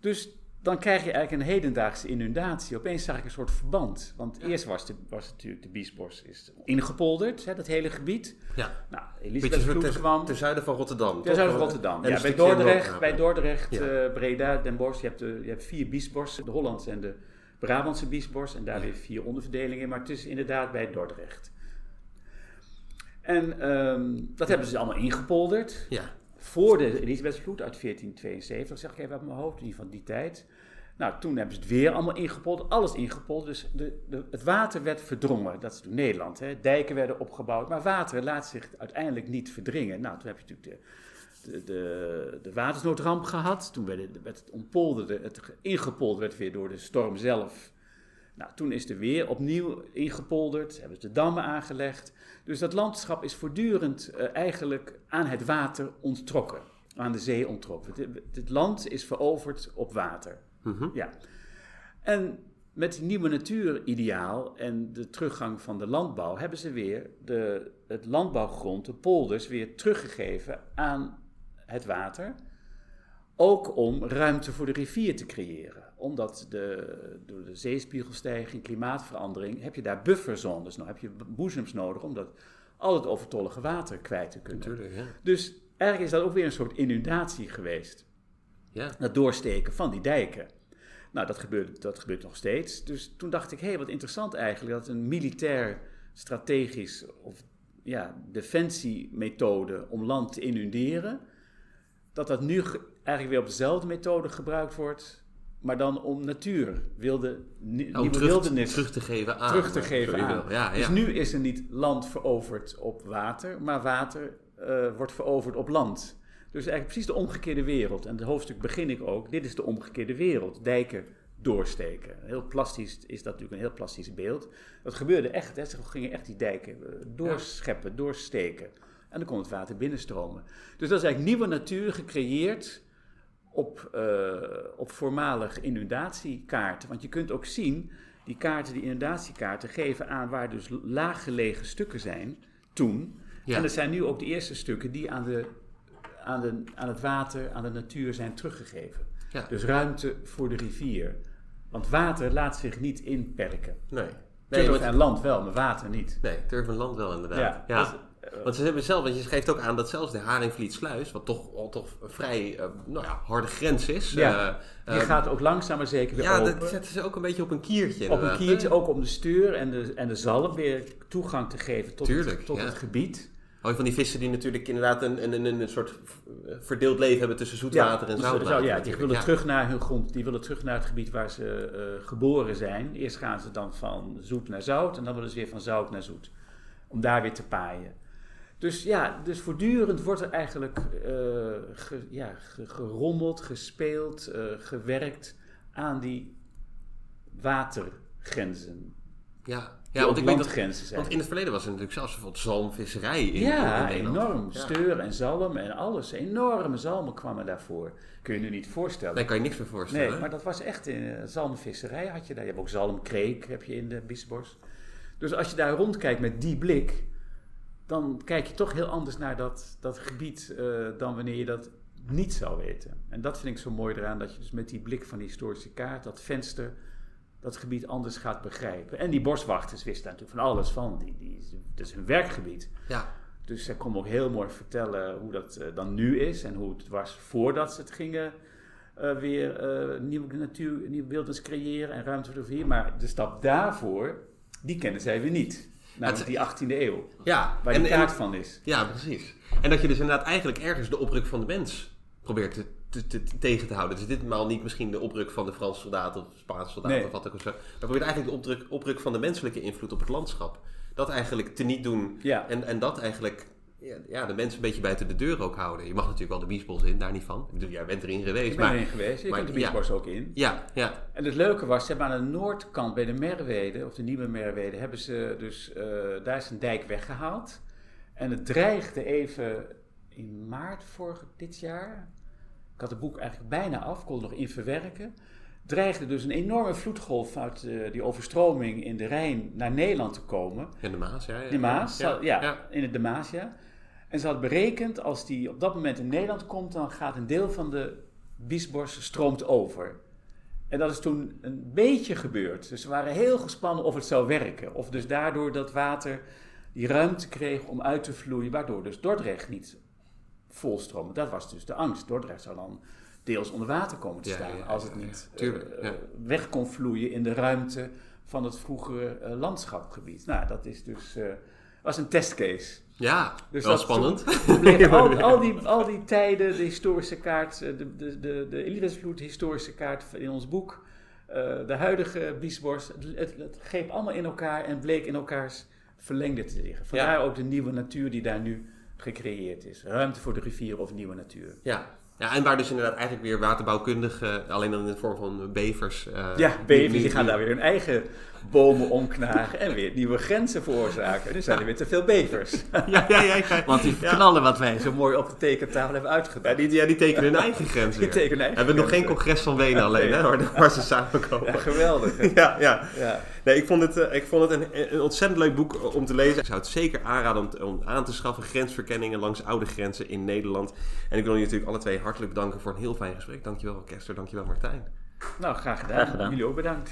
Dus dan krijg je eigenlijk een hedendaagse inundatie. Opeens zag ik een soort verband. Want eerst was, de, was natuurlijk de biesbos is ingepolderd, hè, dat hele gebied. ja, Nou, Elisabeth kwam. ten zuiden van Rotterdam. Ten zuiden van? Rotterdam. Ja, een bij Dordrecht, bij Dordrecht Ja. eh, Breda, Den Bosch. Je hebt, de, je hebt vier biesbossen, de Hollandse en de Brabantse biesbos. En daar weer vier onderverdelingen. Maar het is inderdaad bij Dordrecht. En ehm, dat hebben ze allemaal ingepolderd. Ja, Voor de Elisabethsvloed uit 1472, zeg ik even uit mijn hoofd, in geval die tijd. Nou, toen hebben ze het weer allemaal ingepolderd, alles ingepolderd. Dus de, de, het water werd verdrongen. Dat is toen Nederland. Hè. Dijken werden opgebouwd, maar water laat zich uiteindelijk niet verdringen. Nou, toen heb je natuurlijk de, de, de, watersnoodramp gehad. Toen werd het, werd het ingepolderd werd weer door de storm zelf. Nou, toen is er weer opnieuw ingepolderd, hebben ze de dammen aangelegd. Dus dat landschap is voortdurend eh, eigenlijk aan het water onttrokken, aan de zee onttrokken. Het, het land is veroverd op water. Mhm. Ja. En met het nieuwe natuurideaal en de teruggang van de landbouw hebben ze weer de, het landbouwgrond, de polders, weer teruggegeven aan het water. Ook om ruimte voor de rivier te creëren. Omdat de, door de zeespiegelstijging, klimaatverandering, heb je daar bufferzones nog. Heb je boezems nodig om dat, al het overtollige water kwijt te kunnen. Natuurlijk, ja. Dus eigenlijk is dat ook weer een soort inundatie geweest. Ja, Het doorsteken van die dijken. Nou, dat gebeurt, dat gebeurt nog steeds. Dus toen dacht ik, hé, wat interessant eigenlijk dat een militair, strategisch of ja, defensiemethode om land te inunderen, dat dat nu ge- eigenlijk weer op dezelfde methode gebruikt wordt, maar dan om natuur, wilde, om nieuwe terug, wildernis terug te geven aan. terug te eh, geven aan. wil. Ja, Dus ja. nu is er niet land veroverd op water, maar water eh, wordt veroverd op land. Dus eigenlijk precies de omgekeerde wereld. En het hoofdstuk begin ik ook. Dit is de omgekeerde wereld. Dijken doorsteken. Heel plastisch is dat natuurlijk een heel plastisch beeld. Dat gebeurde echt. Hè. Ze gingen echt die dijken eh, doorscheppen, doorsteken. En dan kon het water binnenstromen. Dus dat is eigenlijk nieuwe natuur gecreëerd op, eh, op voormalig inundatiekaarten. Want je kunt ook zien, die kaarten, die inundatiekaarten, geven aan waar dus laaggelegen stukken zijn toen. Ja. En er zijn nu ook de eerste stukken die aan, de, aan, de, aan het water, aan de natuur zijn teruggegeven. Ja. Dus ruimte voor de rivier. Want water laat zich niet inperken. Nee. Turf want- en land wel, maar water niet. Nee, turf en land wel inderdaad. Ja, dat Want ze hebben zelf, want je geeft ook aan dat zelfs de Haringvlietsluis, wat toch al toch een vrij eh, nou ja, harde grens is. Ja, eh, die eh, gaat ook langzaam maar zeker weer ja, open. dat zetten ze ook een beetje op een kiertje. op een kiertje, ook om de stuur en de, en de zalm weer toegang te geven tot, Tuurlijk, het, tot ja. het gebied. Hou je van die vissen die natuurlijk inderdaad een, een, een, een soort verdeeld leven hebben tussen zoetwater en zoutwater. zo- ja, die willen Ja. terug naar hun grond, die willen terug naar het gebied waar ze eh, geboren zijn. Eerst gaan ze dan van zoet naar zout en dan willen ze weer van zout naar zoet. Om daar weer te paaien. Dus ja, dus voortdurend wordt er eigenlijk eh, ge- ja, ge- gerommeld, gespeeld, eh, gewerkt aan die watergrenzen. Ja, ja want ik weet dat, want in het verleden was er natuurlijk zelfs bijvoorbeeld zalmvisserij in, Ja, in enorm. Ja. Steur en zalm en alles. Enorme zalmen kwamen daarvoor. Kun je je nu niet voorstellen. Daar kan je niks meer voorstellen. Nee, maar dat was echt in uh, zalmvisserij had je daar. Je hebt ook zalmkreek heb je in de Biesbos. Dus als je daar rondkijkt met die blik, dan kijk je toch heel anders naar dat, dat gebied eh, dan wanneer je dat niet zou weten. En dat vind ik zo mooi eraan, dat je dus met die blik van die historische kaart, dat venster, dat gebied anders gaat begrijpen. En die boswachters wisten daar natuurlijk van alles van. Die, die, dat is hun werkgebied. Ja, Dus zij kon ook heel mooi vertellen hoe dat eh, dan nu is en hoe het was voordat ze het gingen eh, weer nieuwe natuur, nieuwe beeldens creëren en ruimte voor de rivier. Maar de stap daarvoor, die kennen zij weer niet. Namelijk die 18e eeuw, ja. waar en, die en- kaart van is. ja, precies. En dat je dus inderdaad eigenlijk ergens de opruk van de mens probeert te, te, te- tegen te houden. Dus ditmaal niet misschien de opruk van de Franse soldaten of Spaanse Nee. of wat ook. Maar probeert eigenlijk de opruk, opruk van de menselijke invloed op het landschap. Dat eigenlijk te niet doen Ja. en, en dat eigenlijk ja, de mensen een beetje buiten de deur ook houden. Je mag natuurlijk wel de biesbos in, daar niet van. Ik bedoel, jij bent erin geweest. Ik ben maar, erin geweest, je maar- de ja. Biesbos ook in. Ja, ja, En het leuke was, ze hebben aan de noordkant bij de Merwede, of de nieuwe Merwede, hebben ze dus, eh, daar is een dijk weggehaald. En het dreigde even in maart vorig dit jaar. Ik had het boek eigenlijk bijna af, kon het nog in verwerken. Dreigde dus een enorme vloedgolf uit eh, die overstroming in de Rijn naar Nederland te komen. in de Maas. Ja, ja, De Maas, ja, ja, ja. in het de Maas, ja. En ze had berekend, als die op dat moment in Nederland komt, dan gaat een deel van de Biesbos stroomt over. En dat is toen een beetje gebeurd. Dus ze waren heel gespannen of het zou werken. Of dus daardoor dat water die ruimte kreeg om uit te vloeien, waardoor dus Dordrecht niet volstroomde. Dat was dus de angst. Dordrecht zou dan deels onder water komen te staan ja, ja, als het ja. niet eh, Tuurlijk, ja. weg kon vloeien in de ruimte van het vroegere eh, landschapgebied. Nou, dat is dus eh, was een testcase. Ja, Dus wel spannend. Al, al, die, al die tijden, de historische kaart, eh, de, de, de, de historische kaart in ons boek, eh, de huidige Biesbos, het, het, het greep allemaal in elkaar en bleek in elkaars verlengde te liggen. Vandaar ook de nieuwe natuur die daar nu gecreëerd is. Ruimte voor de rivier of nieuwe natuur. Ja, Ja, en waar dus inderdaad eigenlijk weer waterbouwkundigen, alleen dan in de vorm van bevers. eh, Ja, die- bevers die- die gaan daar weer hun eigen bomen omknagen en weer nieuwe grenzen veroorzaken. Nu zijn er weer te veel bevers. Ja, ja, ja. ja. Want die Ja. knallen wat wij zo mooi op de tekentafel hebben Ja, uitgedaan. die, ja, die tekenen hun eigen grenzen. Die weer. tekenen eigen We hebben nog geen congres van Wenen alleen, hè, waar, waar ze samenkomen. Ja, geweldig. hè? Ja, ja. Ja. Nee, ik vond het, eh, ik vond het een, een ontzettend leuk boek om te lezen. Ik zou het zeker aanraden om aan te schaffen. Grensverkenningen langs oude grenzen in Nederland. En ik wil jullie natuurlijk alle twee hartelijk bedanken voor een heel fijn gesprek. Dankjewel Kester, dankjewel Martijn. Nou, graag gedaan. Graag gedaan. Jullie ook bedankt.